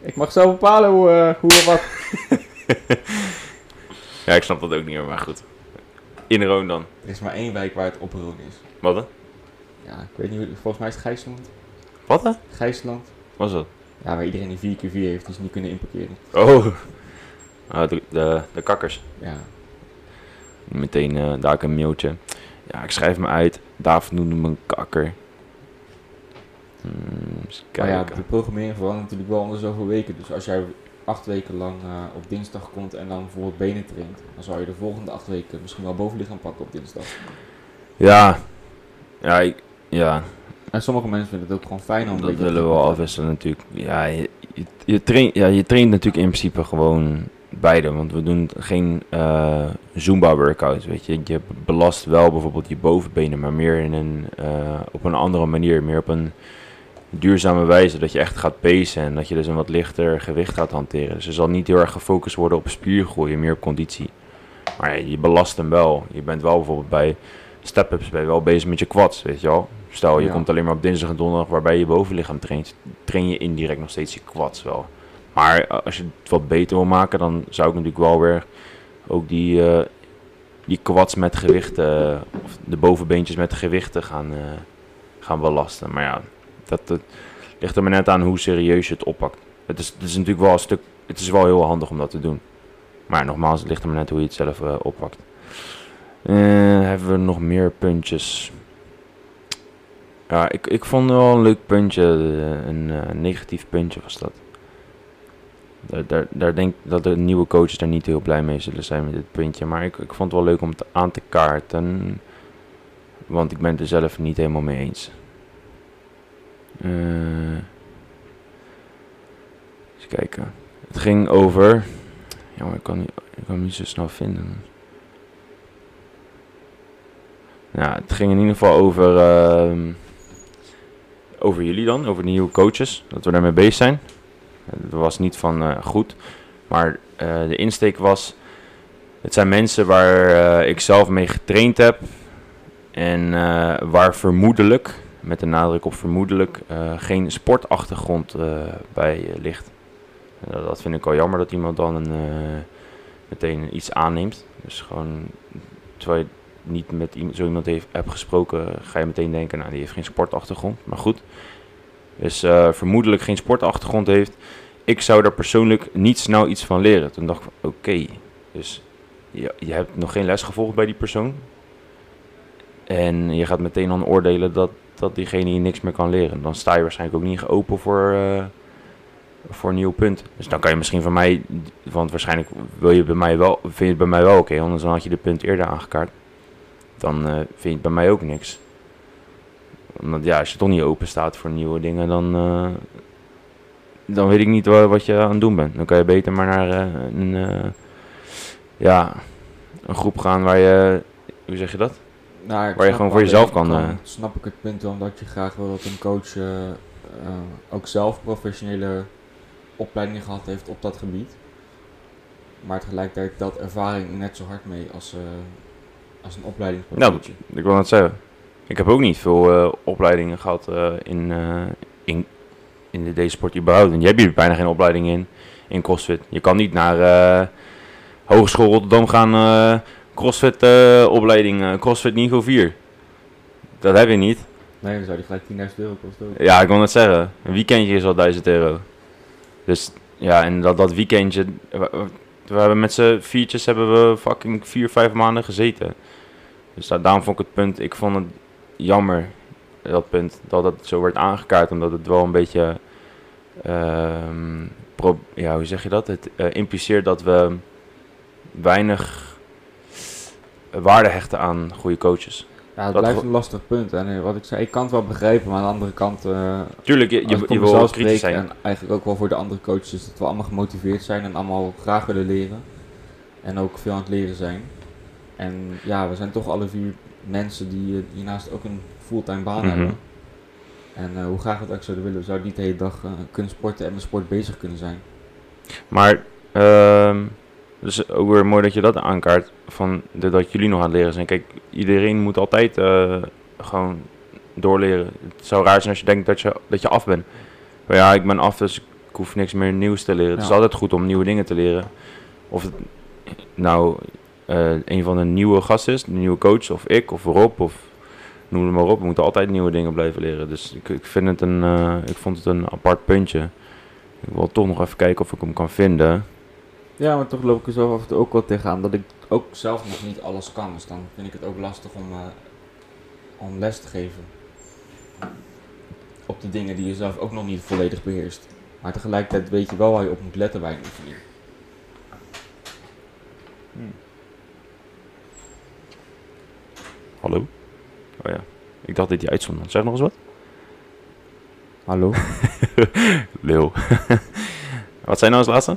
ik mag zelf bepalen hoe, eh, hoe of wat. *laughs* Ja, ik snap dat ook niet meer, maar goed. In Roon dan. Er is maar één wijk waar het op Rome is. Wat dan? Ja, ik weet niet hoe, volgens mij is het Gijsland. Wat dan? Gijsland. Wat is dat? Ja, waar iedereen die 4x4 heeft, die ze niet kunnen inparkeren. Oh. Ah, de, de, de kakkers. Ja, Meteen eh, daar een mailtje. Ja, ik schrijf me uit. David noemde me een kakker. Hmm, maar ja, de programmering verandert natuurlijk wel onder zoveel weken. Dus als jij acht weken lang eh, op dinsdag komt en dan bijvoorbeeld benen traint, dan zou je de volgende acht weken misschien wel bovenlichaam pakken op dinsdag. Ja, ja, ik, ja En sommige mensen vinden het ook gewoon fijn om dat willen we wel afwisselen natuurlijk. Ja je, je, je traint, ja, je traint natuurlijk in principe gewoon beide. Want we doen geen eh, Zumba workouts, weet je. Je belast wel bijvoorbeeld je bovenbenen, maar meer in een, eh, op een andere manier. Meer op een duurzame wijze. Dat je echt gaat pacen en dat je dus een wat lichter gewicht gaat hanteren. Dus er zal niet heel erg gefocust worden op spiergroei, meer op conditie. Maar ja, je belast hem wel. Je bent wel bijvoorbeeld bij step-ups ben je wel bezig met je quads, weet je wel. Stel, je Ja. komt alleen maar op dinsdag en donderdag waarbij je bovenlichaam traint, train je indirect nog steeds je quads wel. Maar eh, als je het wat beter wil maken, dan zou ik natuurlijk wel weer ook die, eh, die quads met gewichten, of de bovenbeentjes met gewichten gaan, eh, gaan belasten. Maar ja, dat, ligt er maar net aan hoe serieus je het oppakt. Het is, het is natuurlijk wel een stuk, het is wel heel handig om dat te doen. Maar nogmaals, het ligt er maar net hoe je het zelf eh, oppakt. Eh, hebben we nog meer puntjes? Ja, ik, ik vond wel een leuk puntje. eh, Een eh, negatief puntje was dat. Daar, daar, denk ik dat de nieuwe coaches daar niet heel blij mee zullen zijn met dit puntje. Maar ik, ik vond het wel leuk om het aan te kaarten. Want ik ben het er zelf niet helemaal mee eens. Eh eens kijken. Het ging over. Ja, maar ik kan, niet, kan hem niet zo snel vinden. Ja, het ging in ieder geval over, ehm, over jullie dan, over de nieuwe coaches, dat we daarmee bezig zijn. Het was niet van eh, goed, maar eh, de insteek was, het zijn mensen waar eh, ik zelf mee getraind heb en waar vermoedelijk, met de nadruk op vermoedelijk, geen sportachtergrond bij ligt. Dat vind ik al jammer dat iemand dan een, meteen iets aanneemt. Dus gewoon, terwijl je niet met zo iemand hebt gesproken, ga je meteen denken, nou die heeft geen sportachtergrond. Maar goed, dus vermoedelijk geen sportachtergrond heeft. Ik zou daar persoonlijk niet snel iets van leren. Toen dacht ik, oké, dus je, je hebt nog geen les gevolgd bij die persoon. En je gaat meteen dan oordelen dat, dat diegene je niks meer kan leren. Dan sta je waarschijnlijk ook niet open voor, eh, voor nieuw punt. Dus dan kan je misschien van mij, want waarschijnlijk wil je bij mij wel, vind je het bij mij wel oké, anders dan had je de punt eerder aangekaart. Dan eh, vind je het bij mij ook niks. Omdat ja, als je toch niet open staat voor nieuwe dingen, dan, eh, dan weet ik niet wa- wat je aan het doen bent. Dan kan je beter maar naar eh, een, eh, ja, een groep gaan waar je, hoe zeg je dat? Nou, Waar je gewoon voor jezelf dat- kan, snap ik het punt wel, omdat je graag wil dat een coach ook zelf professionele opleidingen gehad heeft op dat gebied. Maar tegelijkertijd telt ervaring net zo hard mee als, als een opleiding. Nou. Ik wil net zeggen. Ik heb ook niet veel eh, opleidingen gehad eh, in, eh, in, in de, deze sport überhaupt. En je hebt hier bijna geen opleiding in, in CrossFit. Je kan niet naar Hogeschool Rotterdam gaan, eh, CrossFit opleiding, CrossFit niveau 4. Dat heb je niet. Nee, dan zou die gelijk 10.000 euro kosten ook. Ja, ik wil net zeggen. Een weekendje is al 1000 euro. Dus ja, en dat, dat weekendje... We, hebben met z'n viertjes hebben we fucking vier, vijf maanden gezeten. Dus da- daarom vond ik het punt... Ik vond het jammer, dat punt, dat het zo werd aangekaart. Omdat het wel een beetje... ehm, pro- ja, hoe zeg je dat? Het eh, impliceert dat we weinig waarde hechten aan goede coaches. Ja, het Dat blijft een lastig punt. En wat ik zei, ik kan het wel begrijpen, maar aan de andere kant... eh, Tuurlijk, je, je, je wil kritisch zijn. en eigenlijk ook wel voor de andere coaches, dat we allemaal gemotiveerd zijn en allemaal graag willen leren. En ook veel aan het leren zijn. En ja, we zijn toch alle vier mensen die eh, hiernaast ook een fulltime baan Mhm. hebben. En eh, hoe graag we het ook zouden willen, we zouden niet de hele dag eh, kunnen sporten en met sport bezig kunnen zijn. Maar, ehm dus ook weer mooi dat je dat aankaart, van de, dat jullie nog aan het leren zijn. Kijk, iedereen moet altijd eh, gewoon doorleren. Het zou raar zijn als je denkt dat je, dat je af bent. Maar ja, ik ben af, dus ik hoef niks meer nieuws te leren. Het is altijd goed om nieuwe dingen te leren. Of het nou eh, een van de nieuwe gasten is, de nieuwe coach, of ik, of Rob, of noem het maar op. We moeten altijd nieuwe dingen blijven leren. Dus ik, ik, vind het een, eh, ik vond het een apart puntje. Ik wil toch nog even kijken of ik hem kan vinden. Ja, maar toch loop ik er zo af en toe ook wel tegenaan dat ik ook zelf nog niet alles kan. Dus dan vind ik het ook lastig om, eh, om les te geven. Op de dingen die je zelf ook nog niet volledig beheerst. Maar tegelijkertijd weet je wel waar je op moet letten bij een oefening. Hallo? Oh ja. Ik dacht dat je uitzond. Zeg nog eens wat? Hallo? *laughs* Leeuw. *laughs* wat zijn nou als laatste?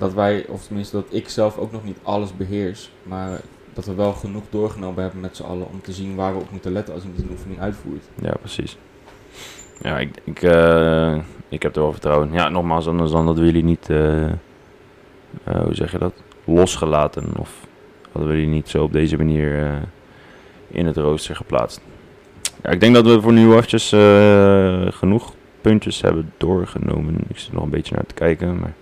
dat wij, of tenminste dat ik zelf ook nog niet alles beheers, maar dat we wel genoeg doorgenomen hebben met z'n allen om te zien waar we op moeten letten als iemand een oefening uitvoert. Ja, precies. Ja, ik, ik, eh, ik heb er wel vertrouwen. in. Ja, nogmaals, anders dan dat we jullie niet, eh, eh, hoe zeg je dat, losgelaten. Of hadden we jullie niet zo op deze manier in het rooster geplaatst. Ja, ik denk dat we voor nu eventjes eh, genoeg puntjes hebben doorgenomen. Ik zit nog een beetje naar te kijken, maar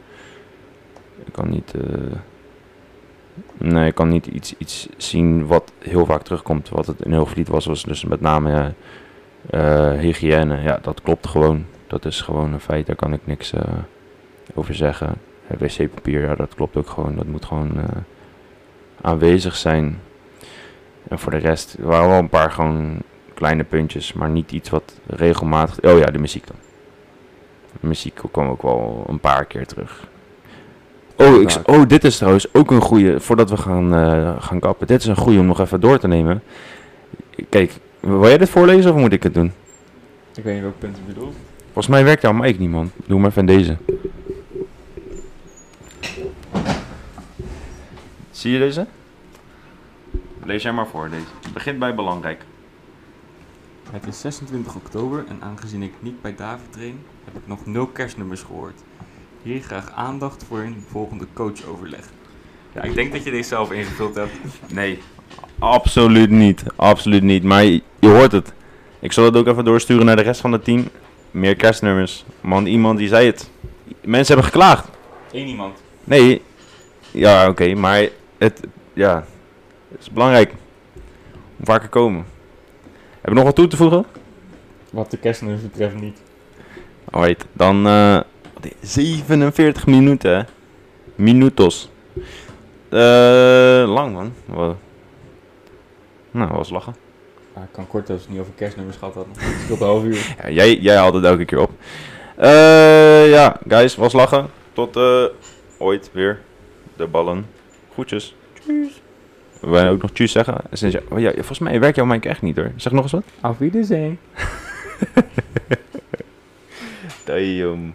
ik kan niet... eh, Nee, ik kan niet iets, iets zien wat heel vaak terugkomt. Wat het in Hoogvliet was, was dus met name eh, hygiëne. Ja, dat klopt gewoon. Dat is gewoon een feit. Daar kan ik niks over zeggen. Wc-papier, ja, dat klopt ook gewoon. Dat moet gewoon aanwezig zijn. En voor de rest waren wel een paar gewoon kleine puntjes, maar niet iets wat regelmatig. Oh ja, de muziek dan. De muziek kwam ook wel een paar keer terug. Oh, ik, oh, dit is trouwens ook een goede. Voordat we gaan, eh, gaan kappen. Dit is een goede om nog even door te nemen. Kijk, wil jij dit voorlezen of moet ik het doen? Ik weet niet welk punt je bedoelt. Volgens mij werkt jouw mic niet, man. Doe maar even deze. Zie je deze? Lees jij maar voor, deze. Het begint bij belangrijk. Het is 26 oktober en aangezien ik niet bij David train, heb ik nog nul kerstnummers gehoord. Hier graag aandacht voor een volgende coachoverleg. Ja, ik denk dat je deze zelf ingevuld hebt. Nee, absoluut niet. Absoluut niet. Maar je, je hoort het. Ik zal het ook even doorsturen naar de rest van het team. Meer kerstnummers. Man, iemand die zei het. Mensen hebben geklaagd. Eén iemand. Nee, ja, oké, maar het, ja, het is belangrijk. Om vaker komen. Heb je nog wat toe te voegen? Wat de kerstnummers betreft niet. Alright, dan eh 47 minuten. Minutos. Eh, lang man. Nou, was lachen. Ik kan kort als we het niet over kerstnummers gehad hadden. Het scheelt een half uur. *laughs* Ja, jij, jij haalt het elke keer op. Eh, ja, guys, was lachen. Tot ooit weer. De ballen. Groetjes. Tjus. Wil jij ook nog tjus zeggen? Sinds je- oh ja, volgens mij werkt jouw mic echt niet hoor. Zeg nog eens wat. Auf Wiedersehen. *laughs* Damn.